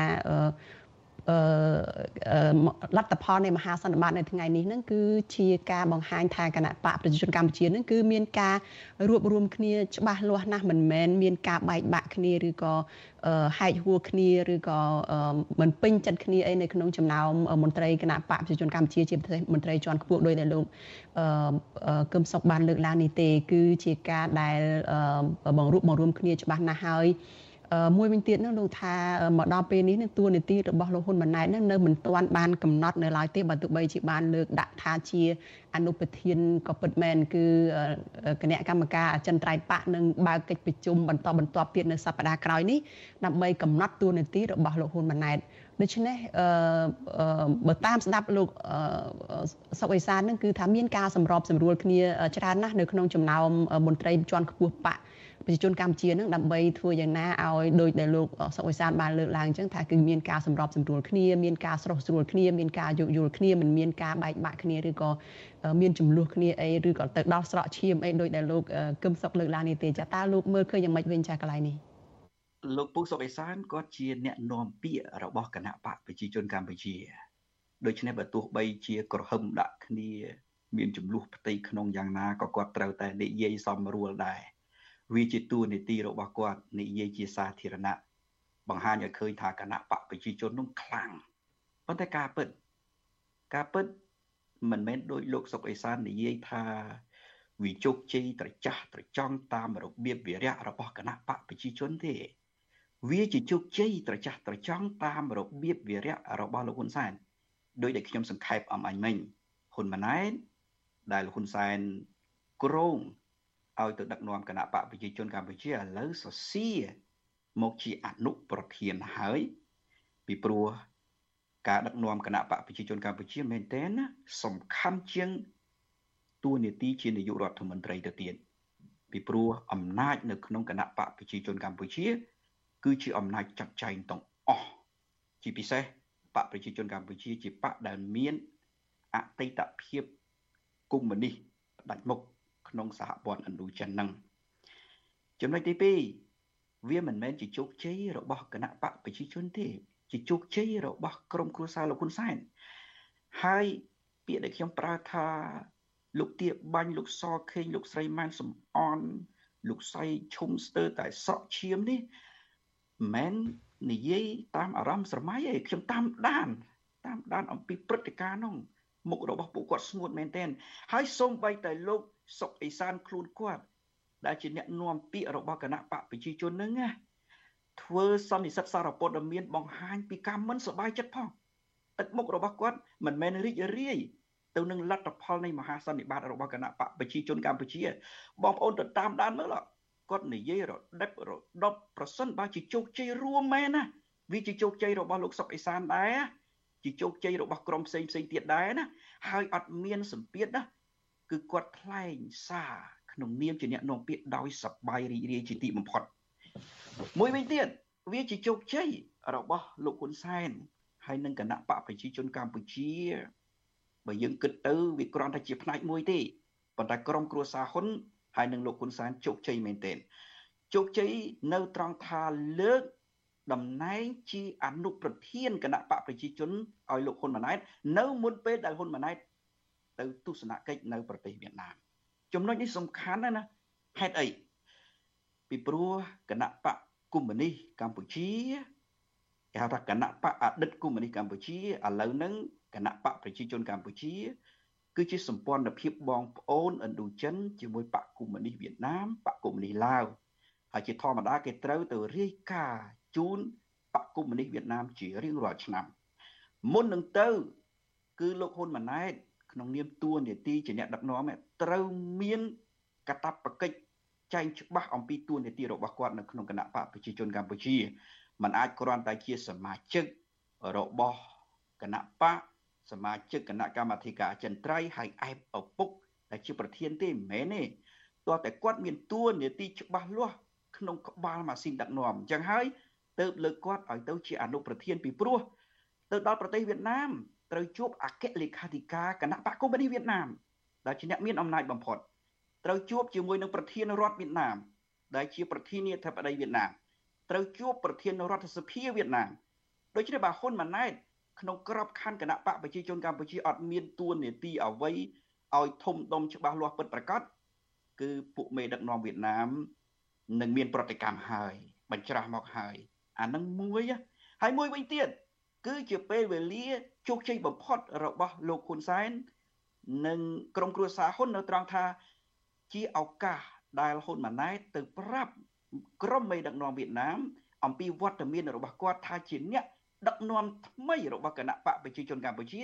D: លទ្ធផលនៃមហាសន្និបាតនៅថ្ងៃនេះហ្នឹងគឺជាការបង្ហាញថាគណៈបកប្រជាជនកម្ពុជាហ្នឹងគឺមានការរួបរวมគ្នាច្បាស់លាស់ណាស់មិនមែនមានការបែកបាក់គ្នាឬក៏ហែកហួរគ្នាឬក៏មិនពេញចិត្តគ្នាអីនៅក្នុងចំណោមមន្ត្រីគណៈបកប្រជាជនកម្ពុជាជាប្រទេសមន្ត្រីជាន់ខ្ពស់ដោយដែលលោកកឹមសុខបានលើកឡើងនេះទេ គឺជាការដែលបង្រួបបង្រួមគ្នាច្បាស់ណាស់ហើយ មួយវិញទៀតនោះលោកថាមកដល់ពេលនេះនឹងតួនាទីរបស់លោកហ៊ុនម៉ាណែតនឹងនៅមិនទាន់បានកំណត់នៅឡើយទេបើទោះបីជាបានលើកដាក់ថាជាអនុប្រធានក៏ពិតមែនគឺគណៈកម្មការអចិន្ត្រៃយ៍បកនឹងបើកកិច្ចប្រជុំបន្តបន្ទាប់ទៀតនៅសប្តាហ៍ក្រោយនេះដើម្បីកំណត់តួនាទីរបស់លោកហ៊ុនម៉ាណែតដូច្នេះអឺបើតាមស្ដាប់លោកសុកអេសាននឹងគឺថាមានការសម្របសម្រួលគ្នាច្រើនណាស់នៅក្នុងចំណោមមន្ត្រីជាន់ខ្ពស់បក ប្រជាជនកម្ពុជានឹងដើម្បីធ្វើយ៉ាងណាឲ្យដោយដែលលោកសុកអេសានបានលើកឡើងអញ្ចឹងថាគឺមានការសម្របសម្រួលគ្នាមានការស្រោះស្រួលគ្នាមានការយោគយល់គ្នាមិនមានការបែកបាក់គ្នាឬក៏មានចំនួនគ្នាអីឬក៏ទៅដល់ស្រកឈាមអីដោយដែលលោកកឹមសុកលើកឡើងនេះទេចាតើលោកមើលឃើញយ៉ាងម៉េចវិញចាកន្លែងនេះ
U: លោកពុកសុកអេសានគាត់ជាអ្នកនាំពាក្យរបស់គណៈបកប្រជាជនកម្ពុជាដូច្នេះបើទោះបីជាក្រហឹមដាក់គ្នា មានចំនួនផ្ទៃក្នុងយ៉ាងណាក៏គាត់ត្រូវតែនិយាយសមរួលដែរ វាជាតួនាទីរបស់គាត់និយាយជាសាធារណៈបង្ហាញឲ្យឃើញថាគណៈបកប្រជាជននោះខ្លាំងប៉ុន្តែការពិតការពិតមិនមែនដោយលោកសុកអេសាននិយាយថាវាជោគជ័យត្រចះត្រចង់តាមរបៀបវិរៈរបស់គណៈបកប្រជាជនទេ វាជាជោគជ័យត្រចះត្រចង់តាមរបៀបវិរៈរបស់លោកហ៊ុនសែនដោយដែលខ្ញុំសង្ខេបអំអញមិញហ៊ុនម៉ាណែតដែលហ៊ុនសែនក្រង ឲ្យទៅដឹកនាំគណៈបកប្រជាជនកម្ពុជាឥឡូវសសៀមកជាអនុប្រធានហើយពីព្រោះការដឹកនាំគណៈបកប្រជាជនកម្ពុជាមែនទែនណាសំខាន់ជាងតួនាទីជានាយករដ្ឋមន្ត្រីទៅទៀតពីព្រោះអំណាចនៅក្នុងគណៈបកប្រជាជនកម្ពុជា គឺជាអំណាចចាត់ចែងទាំងអស់ជាពិសេសបកប្រជាជនកម្ពុជាជាបកដែលមានអតីតភាពកុម្មុយនីសផ្ដាច់មុខ ក្នុងសហព័ន្ធឥណ្ឌូចិននឹងចំណុចទី2វាមិនមែនជាជោគជ័យរបស់គណៈបកប្រជាជនទេ ជាជោគជ័យរបស់ក្រុមគ្រួសារលោកហ៊ុនសែនហើយពាក្យដែលខ្ញុំប្រើថាលោកទៀបាញ់លោកសខេងលោកស្រីម៉ែនសំអនលោកសៃឈុំស្ទើរតែស្រក់ឈាមនេះមិននិយាយតាមអារម្មណ៍ស្រមៃឯងខ្ញុំតាមដាន តាមដានអំពីព្រឹត្តិការណ៍នោះមុខរបស់ពួកគាត់ស្ងួតមែនទែនហើយសូម្បីតែលោក សុកអេសានខ្លួនគាត់ដែលជាអ្នកនាំពាក្យរបស់គណៈបកប្រជាជននឹងណាធ្វើសន្និសិទសារព័ត៌មានបង្ហាញពីការមិនសប្បាយចិត្តផងទឹកមុខរបស់គាត់មិនមែនរីករាយទៅនឹងលទ្ធផលនៃមហាសន្និបាតរបស់គណៈបកប្រជាជនកម្ពុជាបងប្អូនទៅតាមដានមើលគាត់និយាយរដិបរដប់ប្រសិនបើជាជោគជ័យរួមមែនណាវាជាជោគជ័យរបស់លោកសុកអេសានដែរជាជោគជ័យរបស់ក្រុមផ្សេងផ្សេងទៀតដែរណាហើយអត់មានសម្ពាធណា គឺគាត់ថ្លែងសារក្នុងនាមជាអ្នកនាំពាក្យដោយសប្បាយរីករាយជាទីបំផុតមួយវិញទៀតវាជាជោគជ័យរបស់លោកហ៊ុនសែនហើយនឹងគណៈបកប្រជាជនកម្ពុជាបើយើងគិតទៅវាគ្រាន់តែជាផ្នែកមួយទេប៉ុន្តែក្រុមគ្រួសារហ៊ុនហើយនឹងលោកហ៊ុនសែនជោគជ័យមែនទែនជោគជ័យនៅត្រង់ថាលើកតំណែងជាអនុប្រធានគណៈបកប្រជាជនឲ្យលោកហ៊ុនម៉ាណែតនៅមុនពេលដែលហ៊ុនម៉ាណែត ទៅទស្សនកិច្ចនៅប្រទេសវៀតណាមចំណុចនេះសំខាន់ណាស់ណាហេតុអីពីព្រោះគណៈបកកុម្មុយនីសកម្ពុជាគេហៅថាគណៈបកអតីតកុម្មុយនីសកម្ពុជាឥឡូវហ្នឹងគណៈបកប្រជាជនកម្ពុជា គឺជាសម្ព័ន្ធភាពបងប្អូនឥណ្ឌូចិនជាមួយបកកុម្មុយនីសវៀតណាមបកកុម្មុយនីសឡាវហើយជាធម្មតាគេត្រូវទៅរាយការណ៍ជូនបកកុម្មុយនីសវៀតណាមជារៀងរាល់ឆ្នាំមុននឹងទៅ គឺលោកហ៊ុនម៉ាណែត ក្នុងនាមតួនាទីជាអ្នកដឹកនាំត្រូវមានកតបកិច្ចចែងច្បាស់អំពីតួនាទីរបស់គាត់នៅក្នុងគណៈបកប្រជាជនកម្ពុជាมันអាចគ្រាន់តែជាសមាជិករបស់គណៈបកសមាជិកគណៈកម្មាធិការចិនត្រៃហើយអែបឪពុកដែលជាប្រធានទេមិនមែនទេទោះតែគាត់មានតួនាទីច្បាស់លាស់ក្នុងក្បាលម៉ាស៊ីនដឹកនាំអញ្ចឹងហើយទៅលើកគាត់ឲ្យទៅជាអនុប្រធានពីព្រោះទៅដល់ប្រទេសវៀតណាម ត្រូវជួបអគ្គលេខាធិការគណៈបកកុម្មុយនីសវៀតណាមដែលជាអ្នកមានអំណាចបំផុតត្រូវជួបជាមួយនឹងប្រធានរដ្ឋវៀតណាមដែលជាប្រធានាធិបតីវៀតណាមត្រូវជួបប្រធានរដ្ឋសភាវៀតណាមដូច្នេះបើហ៊ុនម៉ាណែតក្នុងក្របខ័ណ្ឌគណៈបកប្រជាជនកម្ពុជាអត់មានទួនាទីអ្វីឲ្យធំដុំច្បាស់លាស់ពិតប្រាកដគឺពួកមេដឹកនាំវៀតណាមនឹងមានប្រតិកម្មហើយ បញ្ច្រាស់មកហើយអានឹងមួយហើយមួយវិញទៀត គឺជាពេលវេលាជោគជ័យបំផុតរបស់លោកហ៊ុនសែននិងក្រុមគ្រួសារហ៊ុននៅត្រង់ថាជាឱកាសដែលហ៊ុនម៉ាណែតទៅប្រាប់ក្រុមមេដឹកនាំវៀតណាមអំពីវត្តមានរបស់គាត់ថាជាអ្នកដឹកនាំថ្មីរបស់គណៈបកប្រជាជនកម្ពុជា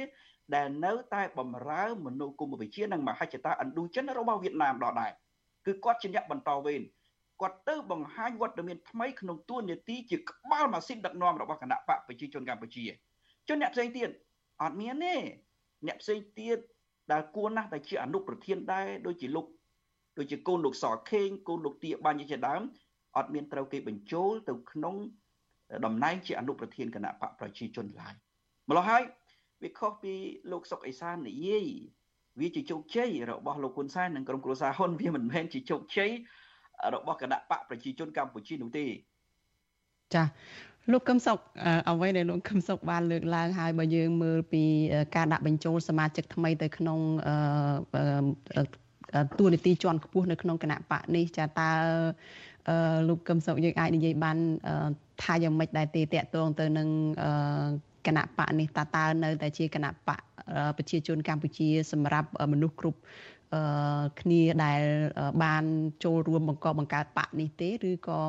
U: ដែលនៅតែបំរើមនោគមវិជ្ជានិងមហិច្ឆតាឥណ្ឌូចិនរបស់វៀតណាមដដែលគឺគាត់ជាអ្នកបន្តវេន គាត់ទៅបង្ហាញវត្តមានថ្មីក្នុងទួនាទីជាក្បាលម៉ាស៊ីនដឹកនាំរបស់គណៈបកប្រជាជនកម្ពុជាជនអ្នកផ្សេងទៀតអត់មានទេអ្នកផ្សេងទៀតដែលគួរណាស់តែជាអនុប្រធានដែរដូចជាលោកដូចជាកូនលោកសខេងកូនលោកទាបាញ់ជាដើមអត់មានត្រូវគេបញ្ចូលទៅក្នុងតំណែងជាអនុប្រធានគណៈបកប្រជាជនឡើយម្ល៉េះហើយវាខុសពីលោកសុកអេសាននិយាយវាជាជោគជ័យរបស់លោកហ៊ុនសែននិងក្រុមគ្រួសារហ៊ុនវាមិនមែនជាជោគជ័យ របស់គណៈបកប្រជាជនកម្ពុជានោះទេ
D: ចាលោកកឹមសុខអ្វីដែលលោកកឹមសុខបានលើកឡើងហើយបើយើងមើលពីការដាក់បញ្ចូលសមាជិកថ្មីទៅក្នុងតួនាទីជាន់ខ្ពស់នៅក្នុងគណៈបកនេះចាតើលោកកឹមសុខយើងអាចនិយាយបានថាយ៉ាងម៉េចដែរទេតកតងទៅនឹងគណៈបកនេះតើតើនៅតែជាគណៈបកប្រជាជនកម្ពុជាសម្រាប់មនុស្សគ្រប់ គ្នាដែលបានចូលរួមបង្កបង្កើតបកនេះទេឬក៏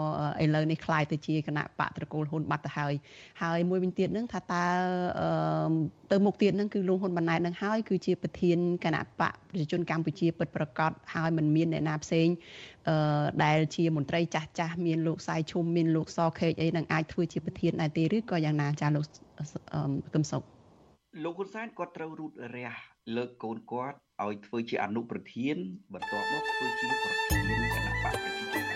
D: ឥឡូវនេះคล้ายទៅជាគណៈបកត្រកូលហ៊ុនបាត់ទៅហើយហើយមួយវិញទៀតនឹងថាតើទៅមុខទៀតនឹងគឺលោកហ៊ុនម៉ាណែតនឹងហើយគឺជាប្រធានគណៈបកប្រជាជនកម្ពុជាពិតប្រកបហើយមិនមានអ្នកណាផ្សេងដែលជាមន្ត្រីចាស់ចាស់មានលោកសាយឈុំមានលោកសខេកអីនឹងអាចធ្វើជាប្រធានដែរទេឬក៏យ៉ាងណាចាលោកកឹមសុខ
U: លោកហ៊ុនសែនគាត់ត្រូវរូតរះលើកកូនគាត់ ឲ្យធ្វើជាអនុប្រធានបន្ទាប់មកធ្វើជាប្រធានគណៈបកប្រជាជនកម្ពុជា